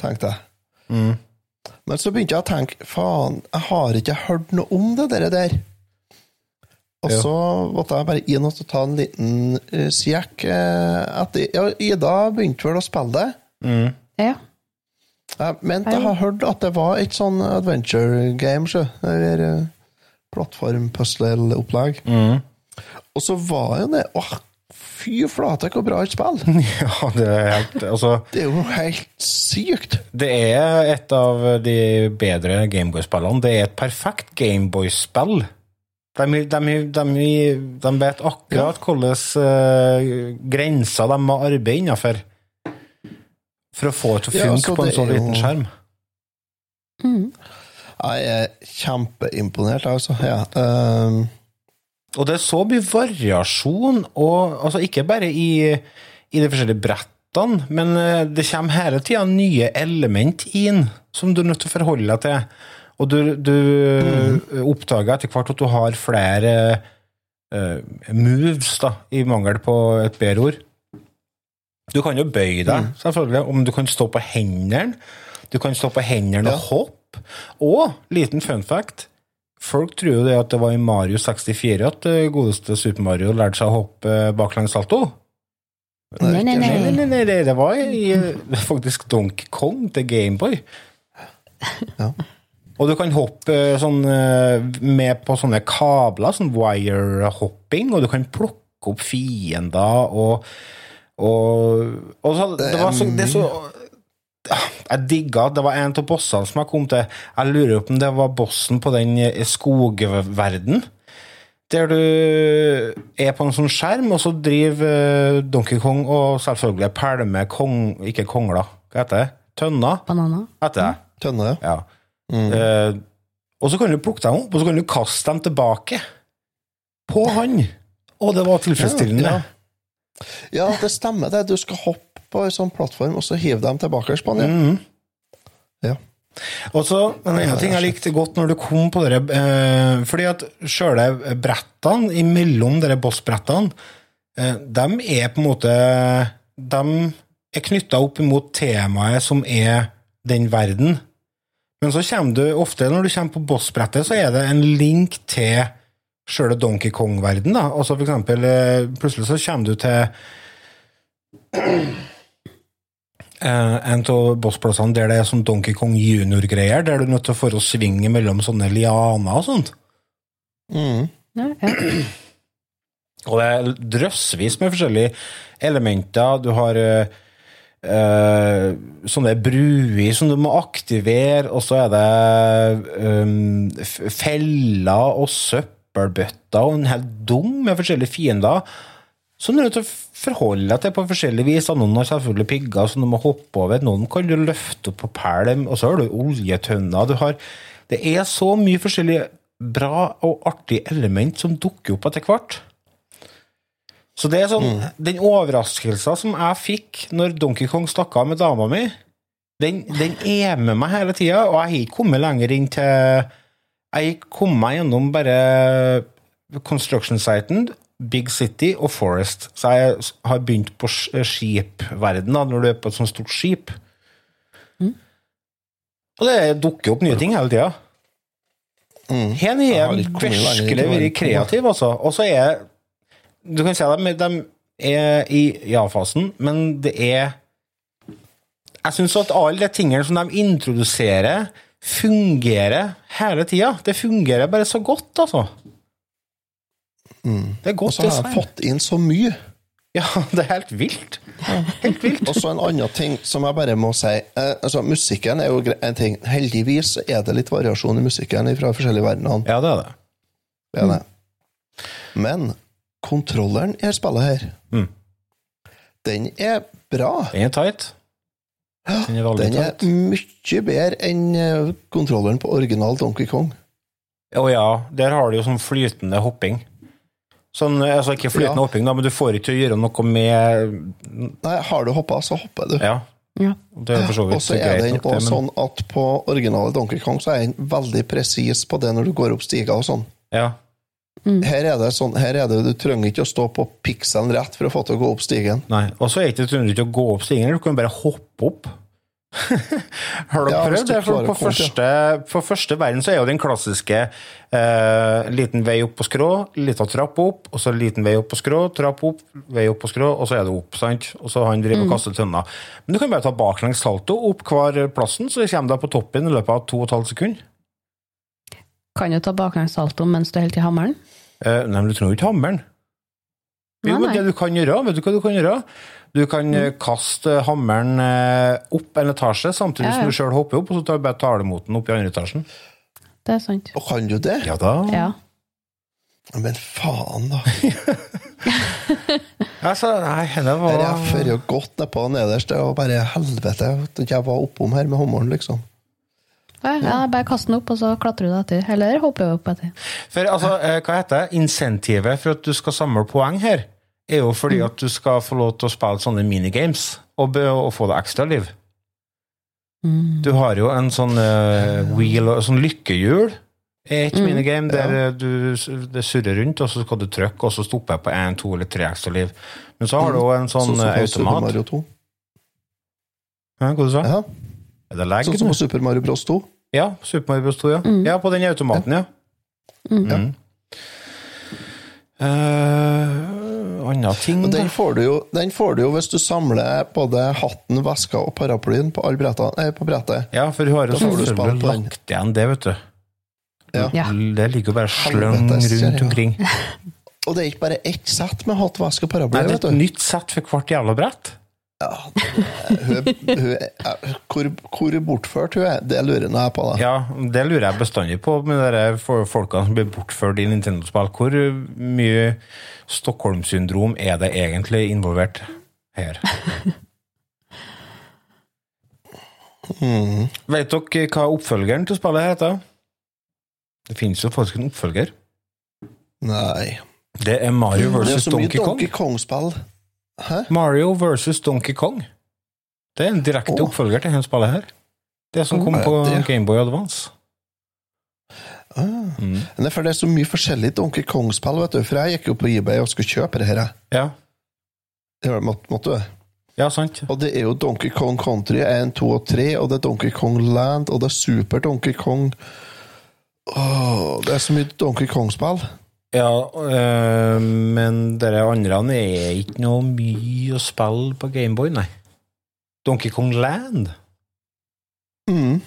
tenkte jeg. Mm. Men så begynte jeg å tenke faen, jeg har ikke hørt noe om det der. der. Og så måtte jeg bare inn og ta en liten uh, sjekk. eh, ja, Ida begynte vel å spille det. Ja. Jeg mente jeg har hørt at det var et sånn adventure game, sjø. Eller uh, plattform-puzzle-opplegg. Og så var jo det Åh, fy flate, hvor bra et spill! Ja, det er helt Altså, Det er jo helt sykt! det er et av de bedre Gameboy-spillene. Det er et perfekt Gameboy-spill. De, de, de, de vet akkurat hvilke uh, grenser de må arbeide innenfor for å få det til å funke ja, på en så jo- liten skjerm. Jeg er kjempeimponert, altså. Ja. Um. Og det er så mye variasjon, og altså ikke bare i, i de forskjellige brettene, men eh, det kommer hele tida nye element inn som du er nødt til å forholde deg til. Og du, du oppdager etter hvert at du har flere uh, moves, da, i mangel på et bedre ord. Du kan jo bøye deg, selvfølgelig, om du kan stå på hendene. Du kan stå på hendene og hoppe. Og, liten fun fact, folk tror jo det at det var i Mario 64 at det godeste Super Mario lærte seg å hoppe baklengs salto. Nei, nei, Nei, nei, nei. nei, det var i, eh, faktisk Donkey Kong til Gameboy. Ja. Og du kan hoppe eh, sånn eh, med på sånne kabler, sånn wire-hopping, og du kan plukke opp fiender og Og, og så, det var så, det så Jeg digga Det var en av bossene som jeg kom til. Jeg lurer på om det var bossen på den eh, skogverden. Der du er på en sånn skjerm, og så driver eh, Donkey Kong og selvfølgelig pælmer kong... Ikke kongler, hva heter det? Tønner, Bananer. heter det. Tønne, ja. Ja. Uh, og så kan du plukke dem opp, og så kan du kaste dem tilbake på han. Og det var tilfredsstillende. Ja, Ja, det stemmer det. Du skal hoppe på en sånn plattform, og så hive dem tilbake på den. Mhm. Ja. Og så, En annen ting jeg likte godt når du kom på dere eh, Fordi at sjøle brettene imellom dere bossbrettene, eh, de er på en måte De er knytta opp mot temaet som er den verden. Men så kommer du ofte, når du kommer på bossbrettet, så er det en link til sjøle Donkey Kong-verden. da. Altså for eksempel, eh, plutselig så kommer du til eh, en av bossplassene der det er sånn Donkey Kong junior-greier, der du er nødt til å få å svinge mellom sånne lianer og sånt. Mm. Ja, ja. Og det er drøssvis med forskjellige elementer. Du har uh, eh, sånne bruer som du må aktivere, og så er det um, feller og søppelbøtter og en hel dung med forskjellige fiender. Som du er nødt til å forholde deg til på forskjellig vis. Noen har selvfølgelig pigger som du må hoppe over. Noen kan du løfte opp på pælm, og så har du oljetønner. Du har, det er så mye forskjellige bra og artige element som dukker opp etter hvert. Så det er sånn, Den overraskelsen som jeg fikk når Donkey Kong stakk av med dama mi, den, den er med meg hele tida, og jeg har ikke kommet lenger inn til Jeg kom meg gjennom bare construction-siten, Big City og Forest. Så jeg har begynt på skipverden, da, når du er på et sånt stort skip. Og det dukker opp nye ting hele tida. Mm. Her Jeg er lenger virkelig vært kreativ, altså. Og så er Du kan si at de, de er i ja-fasen, men det er Jeg syns at alle de tingene som de introduserer, fungerer hele tida. Det fungerer bare så godt, altså. Det er godt Og så har jeg fått inn så mye. Ja, det er helt vilt. Helt vilt. Og så en annen ting som jeg bare må si. Eh, altså, musikken er jo en ting. Heldigvis er det litt variasjon i musikken fra forskjellige verdener. Ja, det er det. Det er det. Men kontrolleren i spillet her, Mm. den er bra. Den er tight. Den er Den er mye bedre enn eh, kontrolleren på original Donkey Kong. Å ja, der har du jo sånn flytende hopping. Sånn, altså ikke flytende Ja. hopping, da, men du får ikke til å gjøre noe med Nei, har du hoppa, så hopper du. Ja. Ja. Det er for så Og vidt så er Og den er det, også men sånn at på originale Donkey Kong så er den veldig presis på det når du går opp stiger og sånn. ja. Her er det sånn, her er det, du trenger ikke å stå på pikselen rett for å få til å gå opp stigen. Nei. Og så er det ikke- du trenger ikke å gå opp stigen, du kan bare hoppe opp. Har du Ja, prøvd det? For på, første, på første verden så er jo den klassiske eh, liten vei opp på skrå, lita trapp opp, og så liten vei opp på skrå, trapp opp, vei opp på skrå, og så er det opp. sant? Og så han driver og kaster tønner. Men du kan bare ta baklengs salto opp hver plassen, så kommer du på toppen i løpet av to og et halvt sekund. Kan du ta baklengssalto mens du holder til hammeren? Eh, nei, men du trenger jo ikke hammeren. Jo, Nei, nei. det du kan gjøre, vet du hva du kan gjøre? Du kan mm. kaste hammeren eh, opp en etasje, samtidig Ja, ja. som du sjøl hopper opp, og så tar du bare talemoten den opp i andre etasjen. Det er sant. Og kan du det? Ja da. Ja. Men faen, da. Altså, nei, det er jeg har ført jo godt nedpå nederst, Det var bare helvete at jeg var oppom her med hammeren, liksom. Ja, ja, bare kast den opp, og så klatrer du etter. Eller hopper du opp etter. For altså, eh, hva heter det? Insentivet for at du skal samle poeng her, er jo fordi at du skal få lov til å spille sånne minigames og, og få deg ekstra liv. Du har jo en sånn uh, wheel, sånn lykkehjul. Et minigame der ja. du, det surrer rundt, og så skal du trykke, og så stopper jeg på én, to eller tre ekstra liv. Men så har du òg en sånn så, eh, Super automat. Hva du sa Ja, Er det sånn som på Super Mario Bros 2. Ja, Super Mario Bros. 2, ja. Ja, på den automaten, ja. Mm. Eh, Andre ting Og den får, du jo, den får du jo hvis du samler både hatten, veska og paraplyen på, alle brettene, eh, på brettet. Ja, for hun har jo du selvfølgelig lagt igjen det, vet du. Ja. Ja. Det ligger jo bare sløng rundt ja. omkring. Og det er ikke bare ett sett med hatt, veske og paraply. Nei, det er vet et du. nytt sett for hvert jævla brett. Ja, hun, hun, hvor, hvor bortført hun er, det lurer jeg på. da. Ja, det lurer jeg bestandig på med de folkene som blir bortført i Nintendo-spill. Hvor mye Stockholm-syndrom er det egentlig involvert her? Mm. Vet dere hva oppfølgeren til spillet heter? Det finnes jo faktisk en oppfølger. Nei. Det er Mario versus Donkey Kong. Det er så mye Donkey Kong. Hæ? Mario versus Donkey Kong. Det er en direkte oh. oppfølger til dette spillet her. Det som kom på. Gameboy Advance. Ah. Mm. Det er for det er så mye forskjellig Donkey Kong-spill, vet du. For jeg gikk jo på eBay og skulle kjøpe det her. Ja. Ja, måtte, måtte du? ja, sant. Og det er jo Donkey Kong Country 1, 2 og 3, og det er Donkey Kong Land, og det er Super Donkey Kong Åh, Det er så mye Donkey Kong-spill. Ja, øh, men dere andre er ikke noe mye å spille på Gameboy, nei. Donkey Kong Land Mm.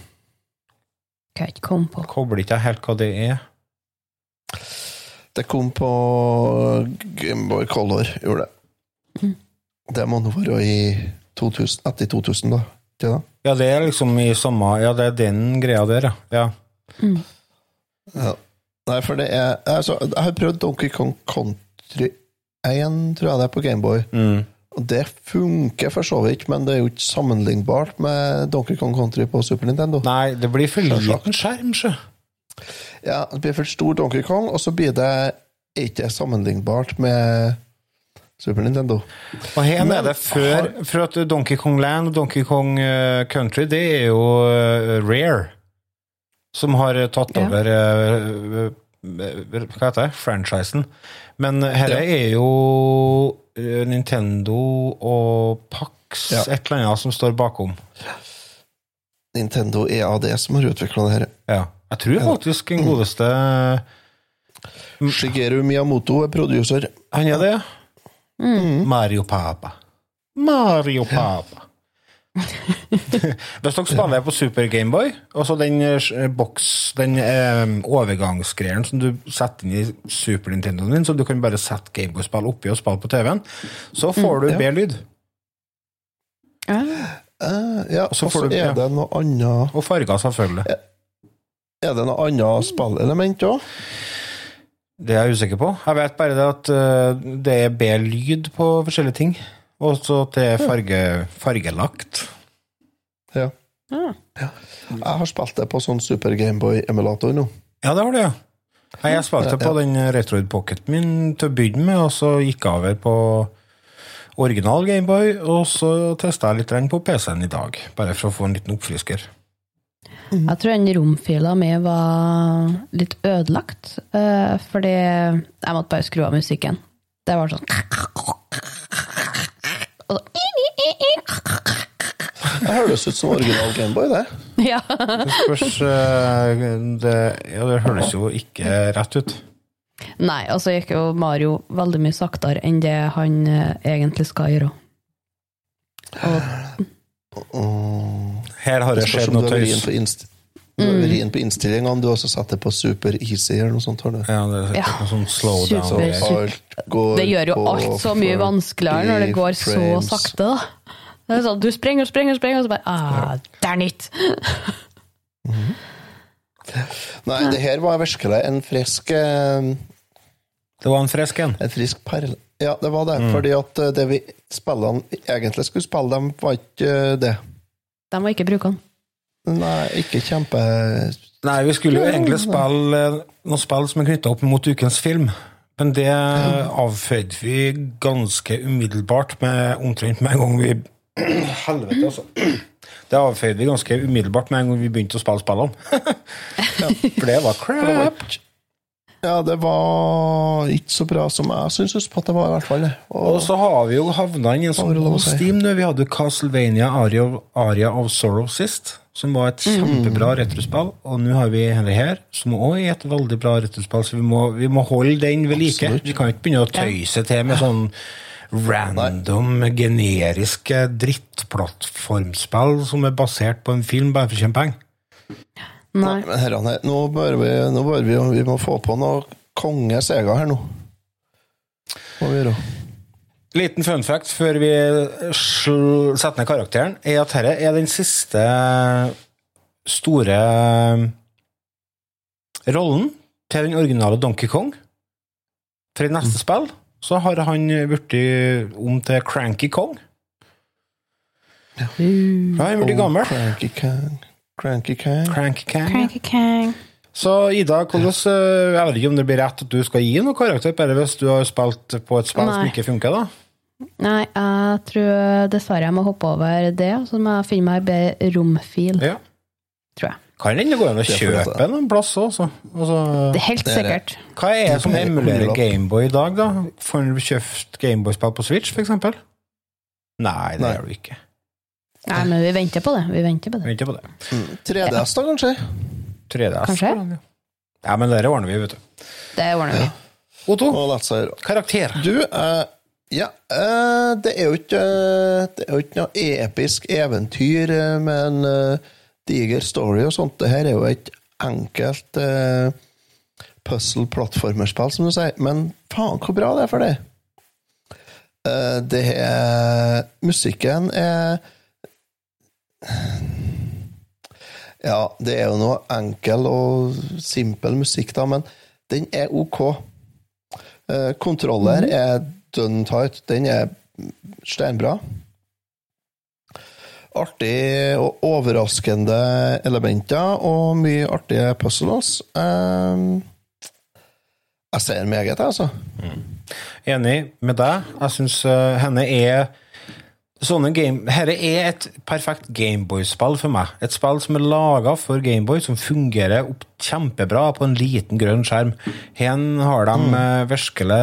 Kan jeg ikke komme på. kobler ikke helt hva det er. Det kom på Gameboy Color, gjorde det. Det må nå være i 2000, etter 2000, da. Det? Ja, det er liksom i samme Ja, det er den greia der, ja. ja. Ja. Nei, for det er altså, Jeg har prøvd Donkey Kong Country 1, tror jeg det er, på Gameboy. Mm. Og det funker for så vidt, men det er jo ikke sammenlignbart med Donkey Kong Country på Super Nintendo. Nei, det blir for liten skjerm, sjø. Ja, Det blir for stor Donkey Kong, og så blir det ikke sammenlignbart med Super Nintendo. Og her Men er det før For at Donkey Kong Land og Donkey Kong eh, Country, det er jo eh, Rare. Som har eh, tatt over eh, eh, Hva heter det? Franchisen. Men dette Ja. er jo Nintendo og Pax Ja. et eller annet som står bakom. Nintendo EAD som har utvikla det her. Ja. Jeg tror faktisk den godeste Shigeru Miyamoto er producer. Han er det, ja. Mario Papa. Mario Papa. Hvis dere spiller på Super Gameboy, og så den eh, boks, den eh, overgangsgreien som du setter inn i Super Nintendoen din, så du kan bare sette Gameboy-spill oppi og spille på TV-en, så får du ja. bedre lyd. Eh, ja, Og så du- er ja. det noe annet Og farger, selvfølgelig. Er det noe annet spillelement òg? Det er jeg usikker på. Jeg vet bare det at eh, det er bedre lyd på forskjellige ting. Og så at det er farge, fargelagt. Ja. ah. Jeg har spilt det på sånn Super Gameboy-emulator nå. Ja, det har du, ja. Jeg spilte på den Retroid Pocketen min til å begynne med, og så gikk jeg over på original Gameboy, og så testa jeg litt på PC-en i dag, bare for å få en liten oppfrisker. Jeg tror den romfila mi var litt ødelagt, eh, fordi jeg måtte bare skru av musikken. Det var sånn Og så Det høres ut som original Gameboy, det. Ja. Det spørs eh, det, Ja, det høres jo ikke rett ut. Nei, altså gikk jo Mario veldig mye saktere enn det han eh, egentlig skal gjøre. Og Her har det skjedd noe tøys. Du inn på innstillingene, du har også satt det på super easy eller noe sånt. Har du? Ja, det er Ja. noe sånn slow down. Super, super. Alt går det gjør jo alt så mye vanskeligere når det går så sakte, da. Det er sånn, du sprenger og sprenger og sprenger, og så bare ah, Damn it! Nei, det her var virkelig en frisk eh, Det var en frisk en. En frisk perle. Ja, det var det. Mm. Fordi at eh, det vi spillene egentlig skulle spille, dem var ikke eh, det. De må ikke bruke den. Nei, ikke kjempe Nei, vi skulle jo egentlig spille eh, noen spill som er knytta opp mot ukens film. Men det avføyde vi ganske umiddelbart med omtrent med en gang vi Helvete, altså. Det avføyde vi ganske umiddelbart med en gang vi begynte å spille spillene. For det var crap. Ja, det var ikke så bra som jeg syns på at det var, i hvert fall. Og, Og så har vi jo havna i en sånn det? Steam nå. Vi hadde Castlevania Aria, Aria of Sorrow sist, som var et kjempebra retrospill. Og nå har vi denne her, som òg er et veldig bra retrospill, så vi må, vi må holde den ved like. Absolutt. Vi kan ikke begynne å tøyse til med sånn random, generiske drittplattformspill som er basert på en film bare for å tjene penger. Nei. Men herrene, nå bør vi, nå bør vi, vi må få på noe konge Sega her nå. Må vi gjøre. Liten fun fact før vi setter ned karakteren, er at dette er den siste store rollen til den originale Donkey Kong. For i neste spill så har han blitt om til Cranky Kong. Ja, han blir gammel. Cranky Kang. Cranky Kang. Cranky Kang. Cranky Kang. Så Ida, hvordan, eh, jeg vet ikke om det blir rett at du skal gi noen karakter, bare hvis du har spilt på et spill som ikke funker, da? Nei, jeg tror dessverre jeg må hoppe over det, så må jeg finne meg en bedre romfil, Ja. tror jeg. Kan hende det går an å kjøpe en plass også. Altså, Det er helt er sikkert. hva er det som er emulerer. Gameboy i dag, da? Får du kjøpt Gameboy-spill på Switch, eksempel? Nei, det gjør du ikke. Nei, men vi venter på det. Vi venter på det. Venter på det. Mm. 3DS, da, kanskje? 3DS. Kanskje? Ja, men det ordner vi, vet du. Det ordner vi. Otto, karakter. Du, uh, ja uh, Det er jo ikke eh, Det er jo ikke noe episk eventyr med en uh, diger story og sånt. Det her er jo et enkelt uh, puzzle-plattformerspill, som du sier. Men faen, hvor bra det er for deg! Uh, det er Musikken er Ja, det er jo noe enkel og simpel musikk, da, men den er ok. Eh, Kontroller er dønn tight. Den er steinbra. Artig og overraskende elementer og mye artige puzzles. Eh, jeg ser meget, altså. Enig med deg. Jeg syns henne er Sånne game, Dette er et perfekt Gameboy-spill for meg. Et spill som er laga for Gameboy, som fungerer opp kjempebra på en liten grønn skjerm. Her har de mm. virkelig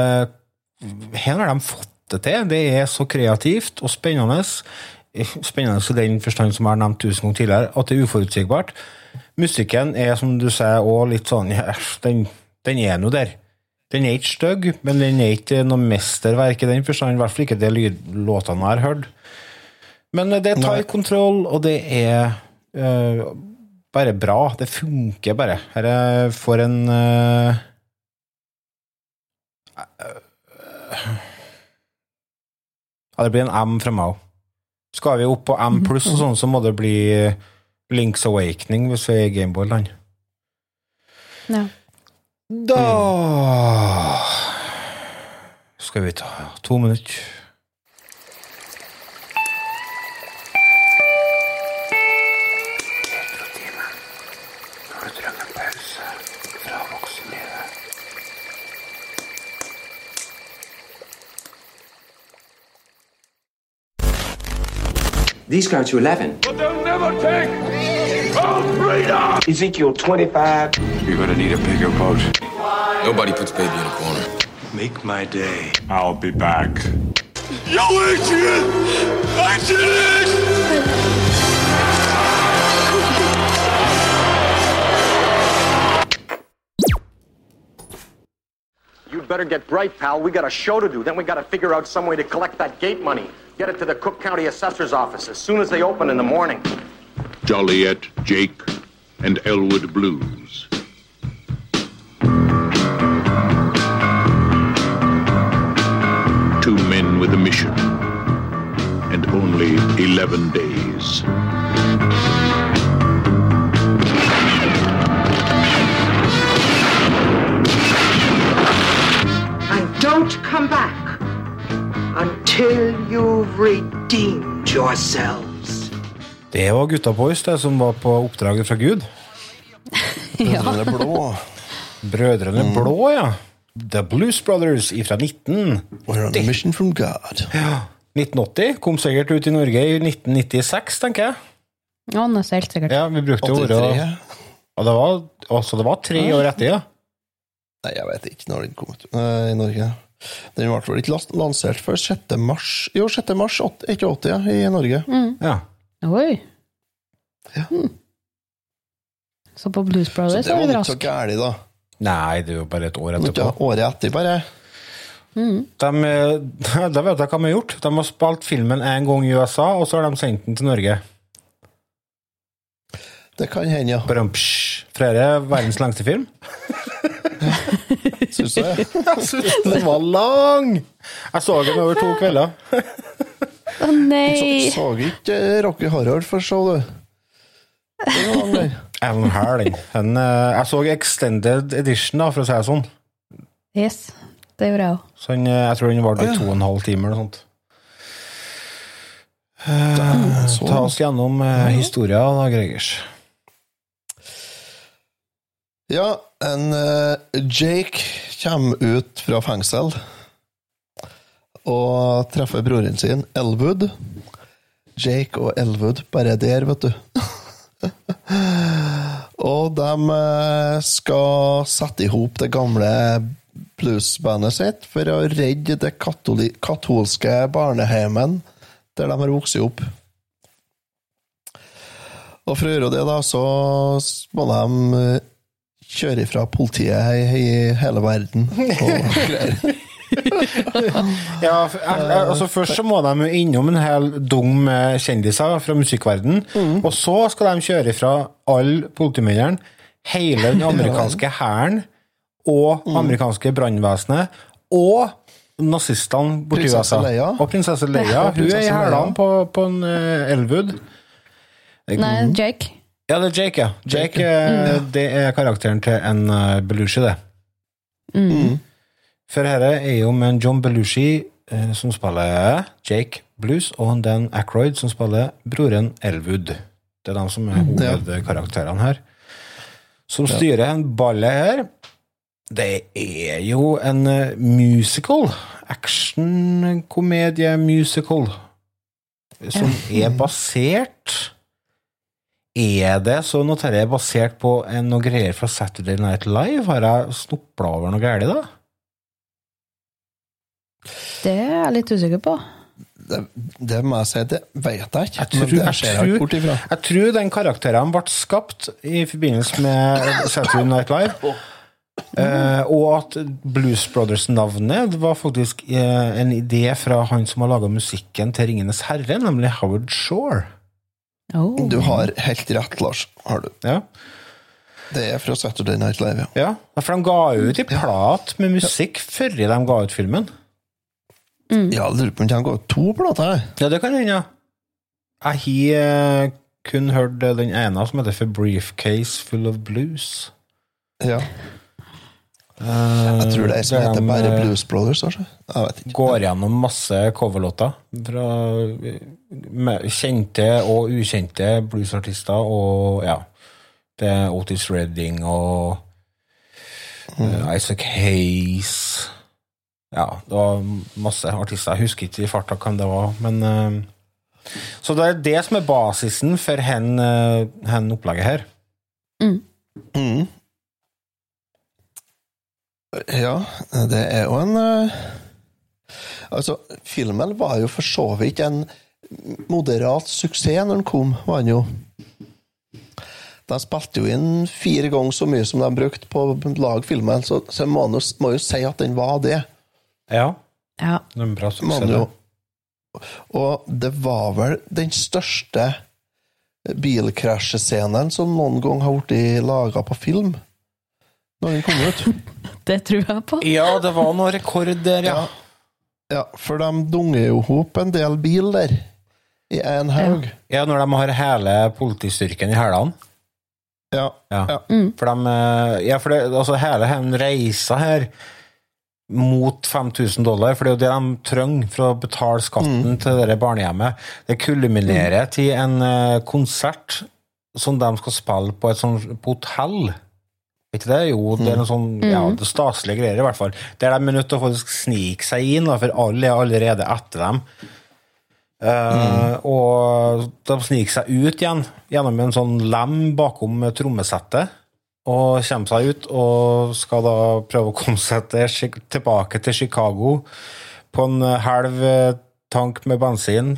Her har de fått det til. Det er så kreativt og spennende. Spennende i den forstand som jeg har nevnt tusen ganger tidligere, at det er uforutsigbart. Musikken er, som du sier, òg litt sånn Den, den er nå der. Den er ikke stygg, men den er ikke noe mesterverk i den forstand. I hvert fall ikke det lydlåtene jeg har hørt. Men eh, det tar tight kontroll, og det er uh, bare bra. Det funker bare. Her er- får en uh, Ja, det blir en M fra meg òg. Skal vi opp på M pluss og sånn, så må det bli Links Awakening hvis vi er i Gameboy-land. Ja. Da skal vi ta to minutter. These go to 11. But they'll never take our freedom! Ezekiel 25. You're gonna need a bigger boat. Nobody puts baby in a corner. Make my day. I'll be back. Yo, Adrian! Adrian! Better get bright, pal. We got a show to do. Then we got to figure out some way to collect that gate money. Get it to the Cook County Assessor's office as soon as they open in the morning. Joliet, Jake, and Elwood Blues. Two men with a mission, and only 11 days. Don't come back until you've redeemed yourselves. Det var gutta boys det som var på oppdraget fra Gud. Brødrene Blå. Brødrene Blå, ja. The Blues Brothers fra 19... We're on a mission from God. Ja, 1980. Kom sikkert ut i Norge i 1996, tenker jeg. Ja, er helt sikkert. Ja, vi brukte ordet 83. Og det var, altså, det var tre år etter, ja. Nei, jeg vet ikke når den kom ut eh, i Norge. Den ble vel ikke lansert før 6. mars Jo, 6. mars, åt- ikke 80, ja, i Norge. ja. Oi. Ja. Mm. Så på Blues Brothers Så det var var det ikke så gærent, da. Nei, det er jo bare et år etterpå. året etter, bare. De, eh, da vet jeg hva de har gjort. De har spilt filmen en gang i USA, og så har de sendt den til Norge. Det kan hende, ja. Brumps. Flere verdens lengste film. Syns du det? Jeg synes den var lang! Jeg så den over to kvelder. Å nei! Så, så ikke eh, Rocky Harald for så du. Den. Den. Den, eh, Jeg så Extended Edition, da, for å si det sånn. Yes, det gjorde jeg òg. Så den, eh, jeg tror den varte i to og en halv time eller noe sånt. Den, Så. Ta oss gjennom uh, historien da, Gregers. Ja, en eh, Jake kommer ut fra fengsel og treffer broren sin, Elwood. Jake og Elwood bare der, vet du. og de eh, skal sette i hop det gamle bluesbandet sitt for å redde det katolske barneheimen der de har vokst opp. Og for å gjøre det, da, så må de eh, kjøre ifra politiet i, i hele verden og. Ja, altså Først så må de jo innom en hel dung med kjendiser fra musikkverden Og så skal de kjøre fra alle politimennene, hele den amerikanske hæren og amerikanske brannvesenet og nazistene borti USA. Leia. Og prinsesse Leia. Hun er i hælene på, på en uh, Elwood. Nei, Jake. Ja, det er Jake, ja. Jake, eh, Det er karakteren til en uh, Belushi, det. Mm. For dette er jo med en John Belushi eh, som spiller Jake Blues, og en Dan Aykroyd som spiller broren Elwood. Det er de som er hovedkarakterene her. Som styrer en balle her. Det er jo en eh, musical. Action-komedie-musical. Som er basert Er det så noe dette er basert på en, noe greier fra Saturday Night Live? Har jeg snopla over noe galt, da? Det er jeg litt usikker på. Det, det må jeg si, det vet jeg ikke. Jeg tror, men det jeg, ser jeg bort ifra. jeg tror den karakteren ble skapt i forbindelse med Saturday Night Live. Uh, og at Blues Brothers-navnet var faktisk uh, en idé fra han som har laga musikken til Ringenes herre, nemlig Howard Shore. Oh. Du har helt rett, Lars. Har du. Ja. Det er fra Saturday Night Live, ja. ja, for de ga ut i plat med musikk før de ga ut filmen. Ja, jeg lurer på om de går to plater. Ja, det kan hende, ja. Jeg har eh, kun hørt den ene som heter For Briefcase Full of Blues. Ja. Jeg tror det er som heter bare eh, Blues Brothers. Altså. Jeg vet ikke. går gjennom masse coverlåter fra kjente og ukjente bluesartister, og ja Det er Otis Redding og eh, Isaac Hayes Ja, det var masse artister. Jeg husker ikke i farta hvem det var, men eh, Så det er det som er basisen for hen, hen opplegget her. Mm. Ja, det er jo en eh, Altså, filmen var jo for så vidt en moderat suksess når den kom, var den jo. De spilte jo inn fire ganger så mye som de brukte på å lage filmen, så, så man må, må jo si at den var det. Ja. Ja. Det er en bra suksess. jo. Og det var vel den største bilkrasjescenen som noen gang har blitt laga på film. Når den kom ut. Det tror jeg på. Ja, det var noen rekord der, ja. Ja, for de dunger jo ihop en del bil der. I en haug. Ja, når de har hele politistyrken i hælene. Ja. Ja. Ja. For, de, eh, ja, for det, altså hele den reisa her mot 5000 dollar, for det er jo det de trenger for å betale skatten til det barnehjemmet, det kulminerer til en eh, konsert som de skal spille på et sånt på hotell. Ikke det? Jo, det er noen sånn ja, er staselige greier, i hvert fall. Der de er nødt til å faktisk snike seg inn, da, for alle er allerede etter dem. Eh, Og de sniker seg ut igjen gjennom en sånn lem bakom trommesettet. Og kommer seg ut og skal da prøve å komme seg til, tilbake til Chicago på en halv eh, tank med bensin.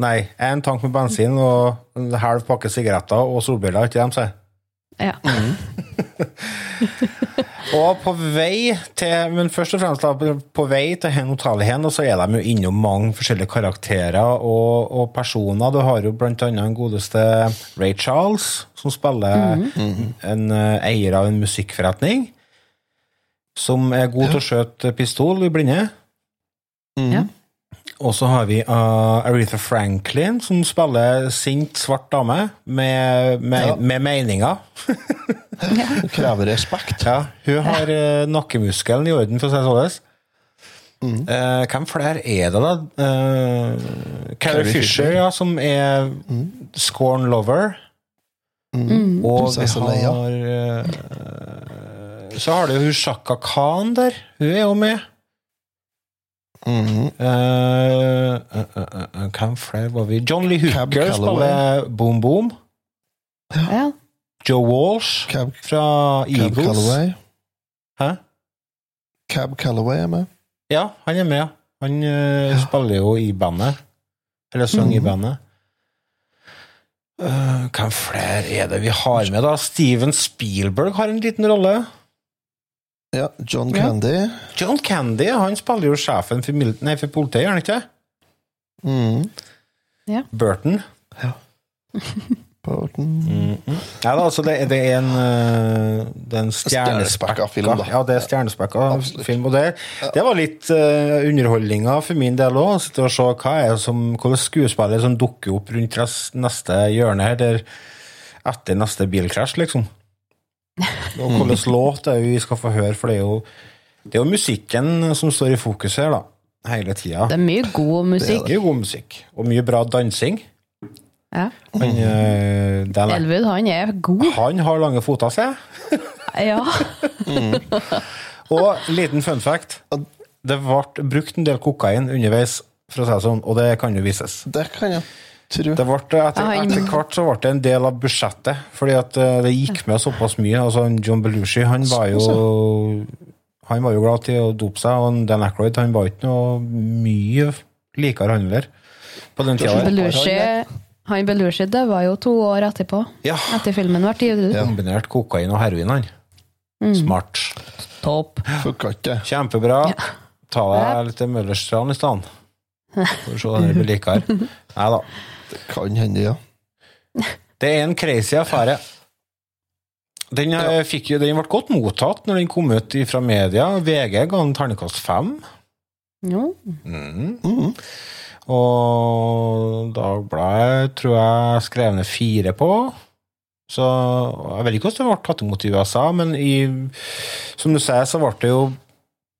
Nei, én tank med bensin og en halv pakke sigaretter og solbriller, ikke de sier? Ja. Og på vei til Men først og fremst da, på vei til hen hotellet hen, og så er de jo innom mange forskjellige karakterer og, og personer. Du har jo annet den godeste Ray Charles, som spiller en uh, eier av en musikkforretning. Som er god til å skjøte pistol i blinde. Ja. Og så har vi uh, Aretha Franklin, som spiller sint, svart dame med, med, Ja. med meninger. hun krever respekt. Ja, hun har uh, nakkemuskelen i orden, for å si det sånn. Eh, hvem flere er det, da? Uh, Carrie Fisher, ja, som er Scorn Lover. Mm. Og vi har uh, Så har du jo hun Shaka Khan der. Hun er jo med. Mhm. Eh, uh, uh, eh, hvem flere var vi? John Lee Hooker spiller Boom Boom. ja. Joe Walsh Cab, fra Cab Eagles. Calloway. Hæ? Cab Calloway er med. Ja, han er med. Han ja. spiller jo i bandet. Eller synger i bandet. Uh, hvem flere er det vi har med, da? Steven Spielberg har en liten rolle. Ja, John Ja. Candy. John Candy han spiller jo sjefen for, mil- nei, for politiet, gjør han ikke? Mm. Burton. Burton. Ja, da, altså det, det er en, eh, det er en Stjernespekka film, da. Ja, det er stjernespekka film. Og det, det var litt uh, underholdninga for min del òg. Sitte og se hva er som, hvilke skuespillere som dukker opp rundt neste hjørne her, der etter neste bilkrasj, liksom. Og hvilken låt det er vi skal få høre, for det er jo, det er jo musikken som står i fokus her, da. Hele tida. Det er mye god musikk. Mye god musikk. Og mye bra dansing. Ja. Han, eh, Dan- Elwood, han er god. han har lange føtter, ser jeg. Ja. Og liten fun fact. Det ble brukt en del kokain underveis, for å si det sånn, og det kan jo vises. Det kan jeg Det ble, etter, etter hvert så ble det en del av budsjettet, fordi at eh, det gikk med såpass mye. Altså, John Belushi han var jo han var jo glad til å dope seg, og Dan Ackroyd han var ikke noe mye likere handler på den tida. Belushi han Belushi døde jo to år etterpå. Ja. Etter filmen ble gitt ut. Kombinert kokain og heroin, han. Mm. Smart. Topp. Kjempebra. Ja. Ta deg litt Møllerstrand i stedet. For å se om det blir likere. Nei da. Kan hende, ja. Det er en crazy affære. Den, ja. fikk jo, den ble godt mottatt når den kom ut fra media. VG ga den terningkast fem. Jo. Mhm. Og Dagbladet tror jeg skrev ned fire på. Så jeg vet ikke hvordan det ble tatt imot i USA, men i, som du sier, så ble det jo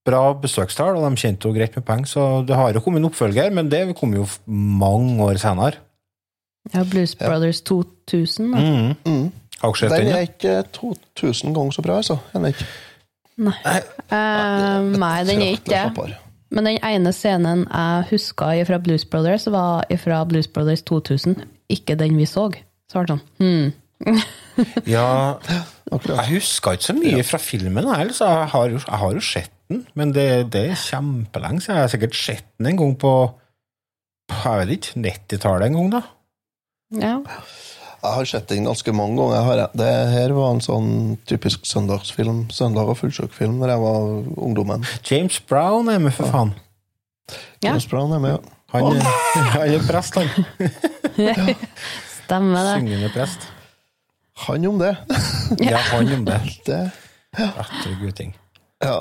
bra besøkstall, og de tjente jo greit med penger, så det har jo kommet en oppfølger, men det kom jo mange år senere. Ja, Blues Brothers 2000. Da. Mm. Mm. Den er ikke 2000 ganger så bra, altså. Den er ikke. Nei. Uh, nei, den er ikke det. Men den ene scenen jeg huska fra Blues Brothers, var fra Blues Brothers 2000. Ikke den vi så. Så var det sånn hmm. Ja, jeg husker ikke så mye fra filmen, jeg, så jeg har jo, jeg har jo sett den, men det, det er kjempelenge siden. Jeg har sikkert sett den en gang på, på jeg vet ikke, 90-tallet en gang, da. Ja. Jeg har sett den ganske mange ganger. Har jeg. Det her var en sånn typisk søndagsfilm. Søndag- og fullsjukfilm da jeg var ungdommen. James Brown er med, for faen. Ja. James Brown er med, ja. Han, han er prest, han. Stemmer det. Syngende prest. Han om det. Ja, han om det. det. Etter gutting. Ja.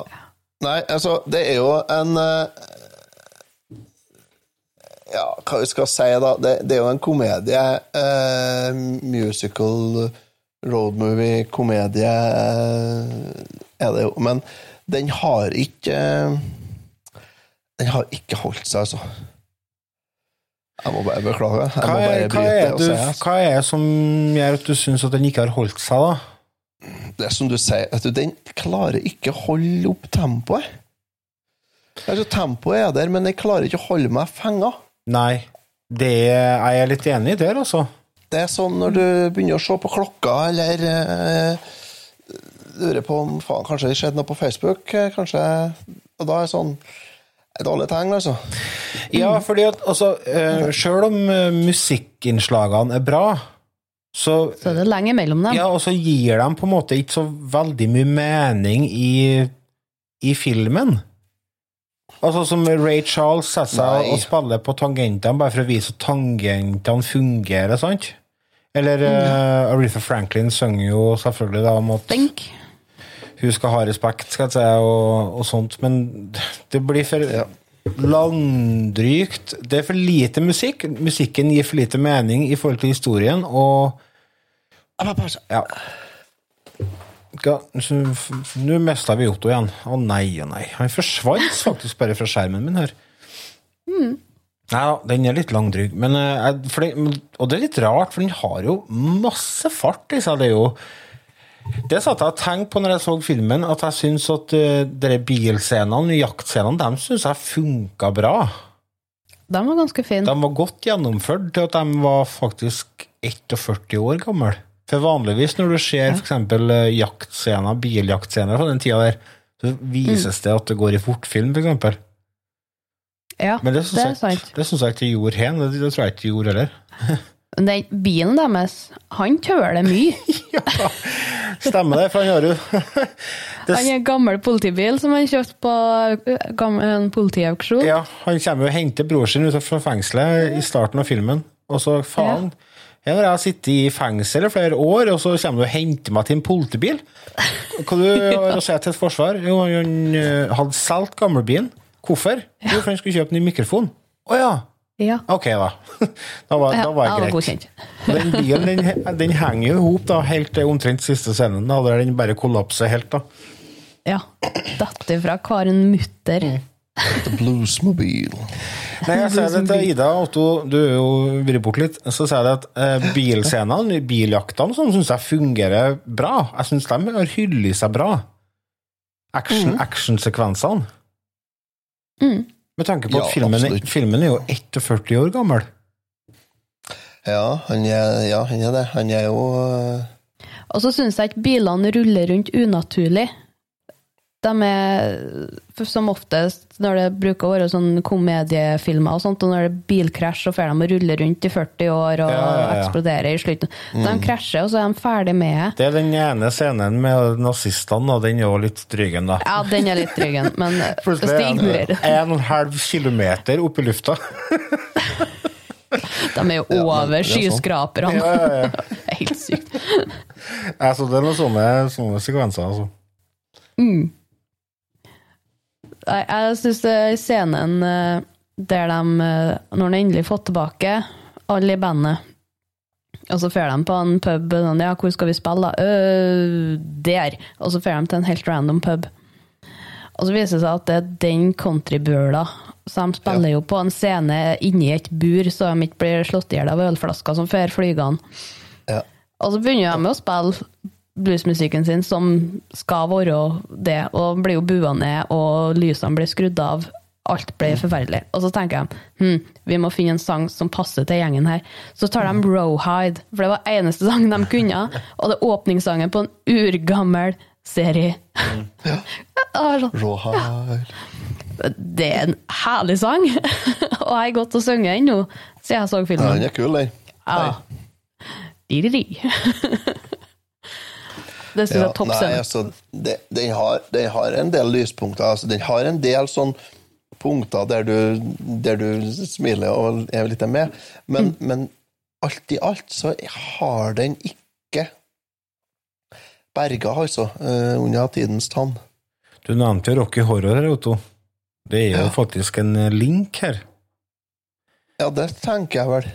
Nei, altså, det er jo en eh, Ja, hva vi skal si, da. Det, det er jo en komedie. Eh, musical, roadmovie, komedie eh, er det jo. Men den har ikke eh, Den har ikke holdt seg, altså. Jeg må bare beklage. Jeg Hva må er, bare hva, er du, altså. hva er det som gjør at du syns at den ikke har holdt seg, da? det er som du sier, at den klarer ikke å holde opp tempoet. Altså, tempoet er der, men den klarer ikke å holde meg fenga. Nei. Det er jeg litt enig i der, altså. Det er sånn når du begynner å se på klokka, eller eh, lurer på om faen, kanskje det skjedde noe på Facebook, eh, kanskje Og da er det sånn et dårlig tegn, altså. Ja, fordi at altså, eh, Sjøl om eh, musikkinnslagene er bra, så Så er det lenge mellom dem. Ja, og så gir de på en måte ikke så veldig mye mening i, i filmen. Altså Som Ray Charles setter seg og spiller på tangentene bare for å vise at tangentene fungerer, sant? Eller eh, Aretha Franklin synger jo selvfølgelig da om at Think. hun skal ha respekt, skal jeg si, og, og sånt, men det blir for langdrygt. Det er for lite musikk. Musikken gir for lite mening i forhold til historien, og Ja. Nå mista vi Otto igjen. Å nei, å nei. Han forsvant faktisk bare fra skjermen min her. Nei da, den er litt langdryg. Men, eh, det, og det er litt rart, for den har jo masse fart i seg. Det er jo det satt jeg og tenkte på når jeg så filmen, at jeg syns at uh, bilscenene, jaktscenene, de syns jeg funka bra. De var ganske fine. De var godt gjennomført til at de var faktisk 41 år gamle. For vanligvis når du ser eksempel eh, jaktscener, biljaktscener fra den tida der, så vises det at det går i fortfilm, for eksempel. Ja, Men det syns er jeg, jeg ikke de gjorde her. Det, det tror jeg ikke de gjorde heller. Den bilen deres, han tøler mye. Stemmer det, for han har jo det, Han er en gammel politibil som han kjøpte på en politiauksjon. Ja, han kommer jo og henter bror sin ut fra fengselet i starten av filmen. Og så, faen Her når jeg sittet i fengsel i flere år, og så kommer du og henter meg til en politibil? Hva du ja. sier si til et forsvar? Jo, han eh, hadde solgt gamlebilen. Hvorfor? Jo, for han skulle kjøpe ny mikrofon. Å ja. Ja. Ok, da. Da var, da var Ja, jeg greit. Den bilen den, den henger jo i hop helt til omtrent siste scenen, da, der den bare kollapser helt. da. Ja. Datter fra Karen en mutter. Mm. The Bluesmobile. Nei, jeg sa det til Ida, Otto, du er jo vridd bort litt, så sier jeg at eh, bilscenene, biljaktene, sånn syns jeg fungerer bra. Jeg syns de har hyllet seg bra. Action, Mm. Actionsekvensene. Mm. Med tanke på Ja, at filmen, filmen er jo 41 år gammel. Ja, han er, ja, han er det. Han er jo uh... Og så syns jeg ikke bilene ruller rundt unaturlig. De er som oftest når det bruker å være sånn komediefilmer, og sånt, og når det er bilkrasj, så får de å rulle rundt i 40 år og Ja, ja, ja. eksplodere i slutten. Mm. De krasjer, og så er de ferdig med det. Det er den ene scenen med nazistene, og den er jo litt drygen, da. Ja, den er litt drygen, men Plutselig er ignorerer en og en halv kilometer opp i lufta. De er jo over er sånn. skyskraperne. Ja, ja, ja. Helt sykt. Altså, det er noen sånne, sånne sekvenser, altså. Mm. Nei, jeg syns scenen eh, der de, eh, når de endelig fått tilbake alle i bandet, og så drar de på en pub sånn, Ja, hvor skal vi spille, da? «Øh, der! Og så drar de til en helt random pub. Og så viser det seg at det er den countrybøla. Så de spiller jo på en scene inni et bur, så de ikke blir slått i hjel av ølflasker som fer flygende. ja. Og så begynner de med å spille bluesmusikken sin som skal være det, og blir jo bua ned, og lysene blir skrudd av. Alt ble forferdelig. Og så tenker jeg hm, vi må finne en sang som passer til gjengen her. Så tar de Rowhide, for det var eneste sangen de kunne. Og det er åpningssangen på en urgammel serie. Det var sånn, Rawhide. det er en herlig sang! og jeg har gått og sunget den nå, siden jeg så filmen. Ja, den er kul, den. Ja. Di-di-di. Det syns jeg er topp scene. altså, den, den, har, de har en del lyspunkter. Altså, den har en del sånn punkter der du, der du smiler og er litt med, men, men alt i alt så har den ikke berga, altså, eh, under tidens tann. Du nevnte Rocky Horror her, Otto. Det er jo Ja. faktisk en link her. Ja, det tenker jeg vel.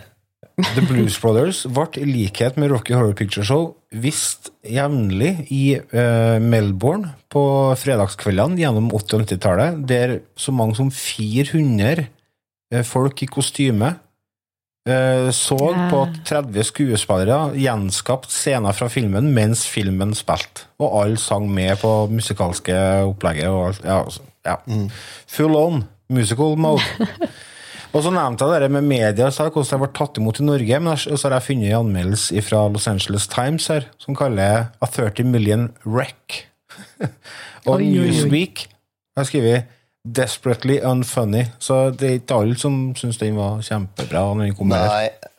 The Blues Brothers ble i likhet med Rocky Horror Picture Show vist jevnlig i uh, Melbourne på fredagskveldene gjennom 80- og 90-tallet, der så mange som 400 eh, folk i kostyme uh, så yeah. på at 30 skuespillere gjenskapt scener fra filmen mens filmen spilte. Og alle sang med på musikalske opplegget. Og alt. Ja, altså, ja. Full on musical mode. Og så nevnte jeg det med media, jeg, hvordan det ble tatt imot i Norge. Men så har jeg funnet en anmeldelse fra Los Angeles Times her, som kaller A 30 Million Wreck. og Oi. Newsweek har skrevet Desperately Unfunny. Så det er ikke alle som syns den var kjempebra. når den kom her. Nei.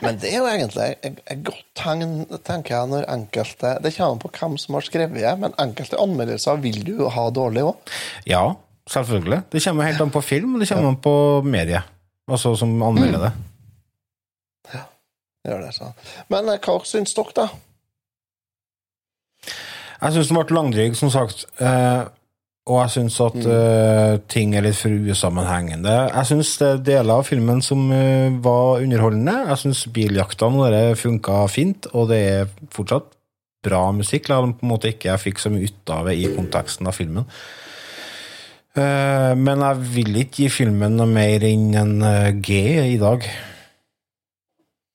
Men det er jo egentlig et godt tegn, tenker jeg, når enkelte Det kommer an på hvem som har skrevet det, men enkelte anmeldelser vil du jo ha dårlig òg. Ja, selvfølgelig. Det kommer helt an på film, og det kommer an på medie. Altså som anmelder det. Gjør det, sånn. Men eh, hva syns dere, da? Jeg syns den ble langdryg, som sagt. Eh, og jeg syns at eh, ting er litt for usammenhengende. Jeg syns det er deler av filmen som var underholdende. Jeg syns biljaktene og det funka fint, og det er fortsatt bra musikk, La dem på en måte ikke jeg fikk så mye ut av det i konteksten av filmen. Eh, men jeg vil ikke gi filmen noe mer enn en eh, G i dag.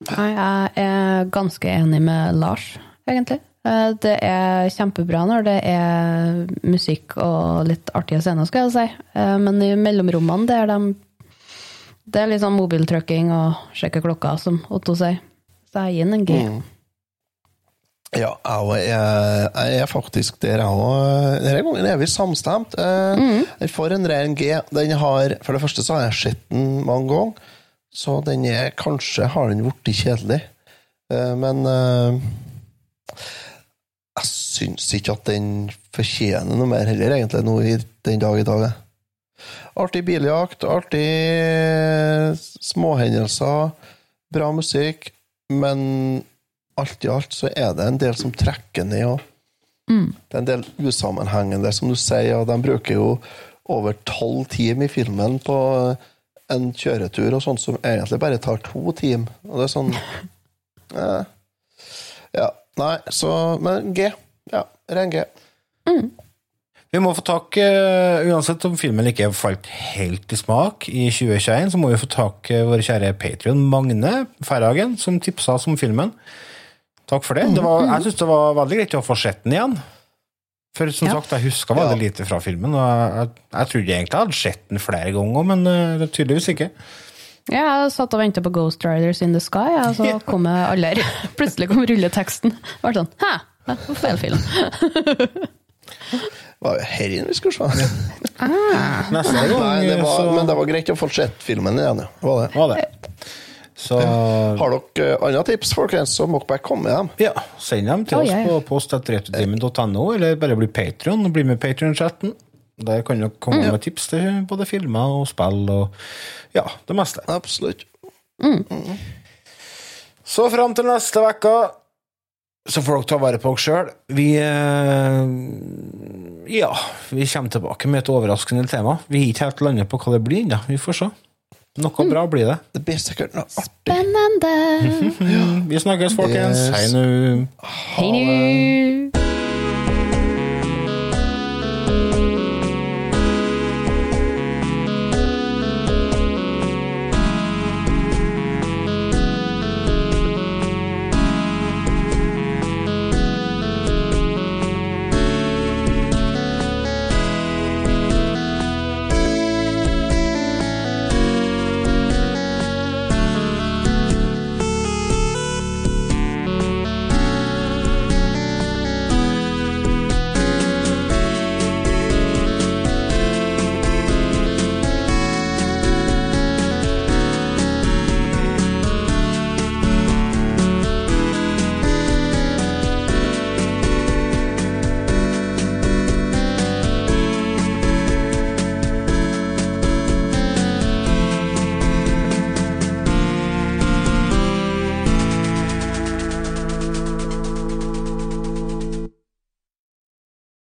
Nei, jeg er ganske enig med Lars, egentlig. Eh, Det er kjempebra når det er musikk og litt artige scener, skal jeg si. Eh, Men i mellomrommene, det er de Det er litt sånn mobiltrykking og sjekke klokka, som Otto sier. Så jeg gir den en G. Mm. Ja, jeg jeg, jeg er faktisk der, jeg òg. Denne gangen er vi samstemt. Eh, Den får en ren G. Den har, for det første så har jeg sett den mange ganger, så den er kanskje har den blitt kjedelig. Eh, Men eh, jeg syns ikke at den fortjener noe mer heller, egentlig, nå i den dag i dag. Artig biljakt, artig småhendelser, bra musikk, men alt i alt så er det en del som trekker ned òg. Det er en del usammenhengende, som du sier, og de bruker jo over tolv timer i filmen på en kjøretur og sånt som egentlig bare tar to timer. Og det er sånn eh, Ja. Nei, så Men G. Ja, ren G. Vi må få tak eh, Uansett om filmen ikke falt helt i smak i 2021, så må vi få tak Våre vår kjære Patrion Magne Færhagen, som tipsa oss om filmen. Takk for det. det var, jeg syns det var veldig greit å få sett den igjen. For som Ja. sagt, jeg huska veldig Ja. lite fra filmen. Og jeg, jeg, jeg trodde egentlig jeg hadde sett den flere ganger, men uh, det tydeligvis ikke. Ja, jeg satt og venta på Ghost Riders in the Sky, og så kom jeg aldri. Plutselig kom rulleteksten. Det var sånn Hæ? Feil film. Var her inne vi skulle se? Neste gang Nei, det var, så men det var greit å få sett filmen igjen, ja. Var det. var det. Så Har dere eh, andre tips, folkens, så må dere bare komme med dem. ja, send dem til oh, oss ja. på post.retrotimen.no, eller bare bli Patrion og bli med i Patrion-chatten. Der kan dere komme med tips til både filmer og spill og ja, det meste. Absolutt. Så fram til neste uke så får dere ta vare på dere sjøl. Vi eh, Ja, vi kommer tilbake med et overraskende tema. Vi har ikke helt landet på hva det blir ennå. Vi får se. Noe hmm. bra blir det. Det blir sikkert noe artig. Spennende! Vi snakkes, folkens. Yes. Hei nu. Hei nu.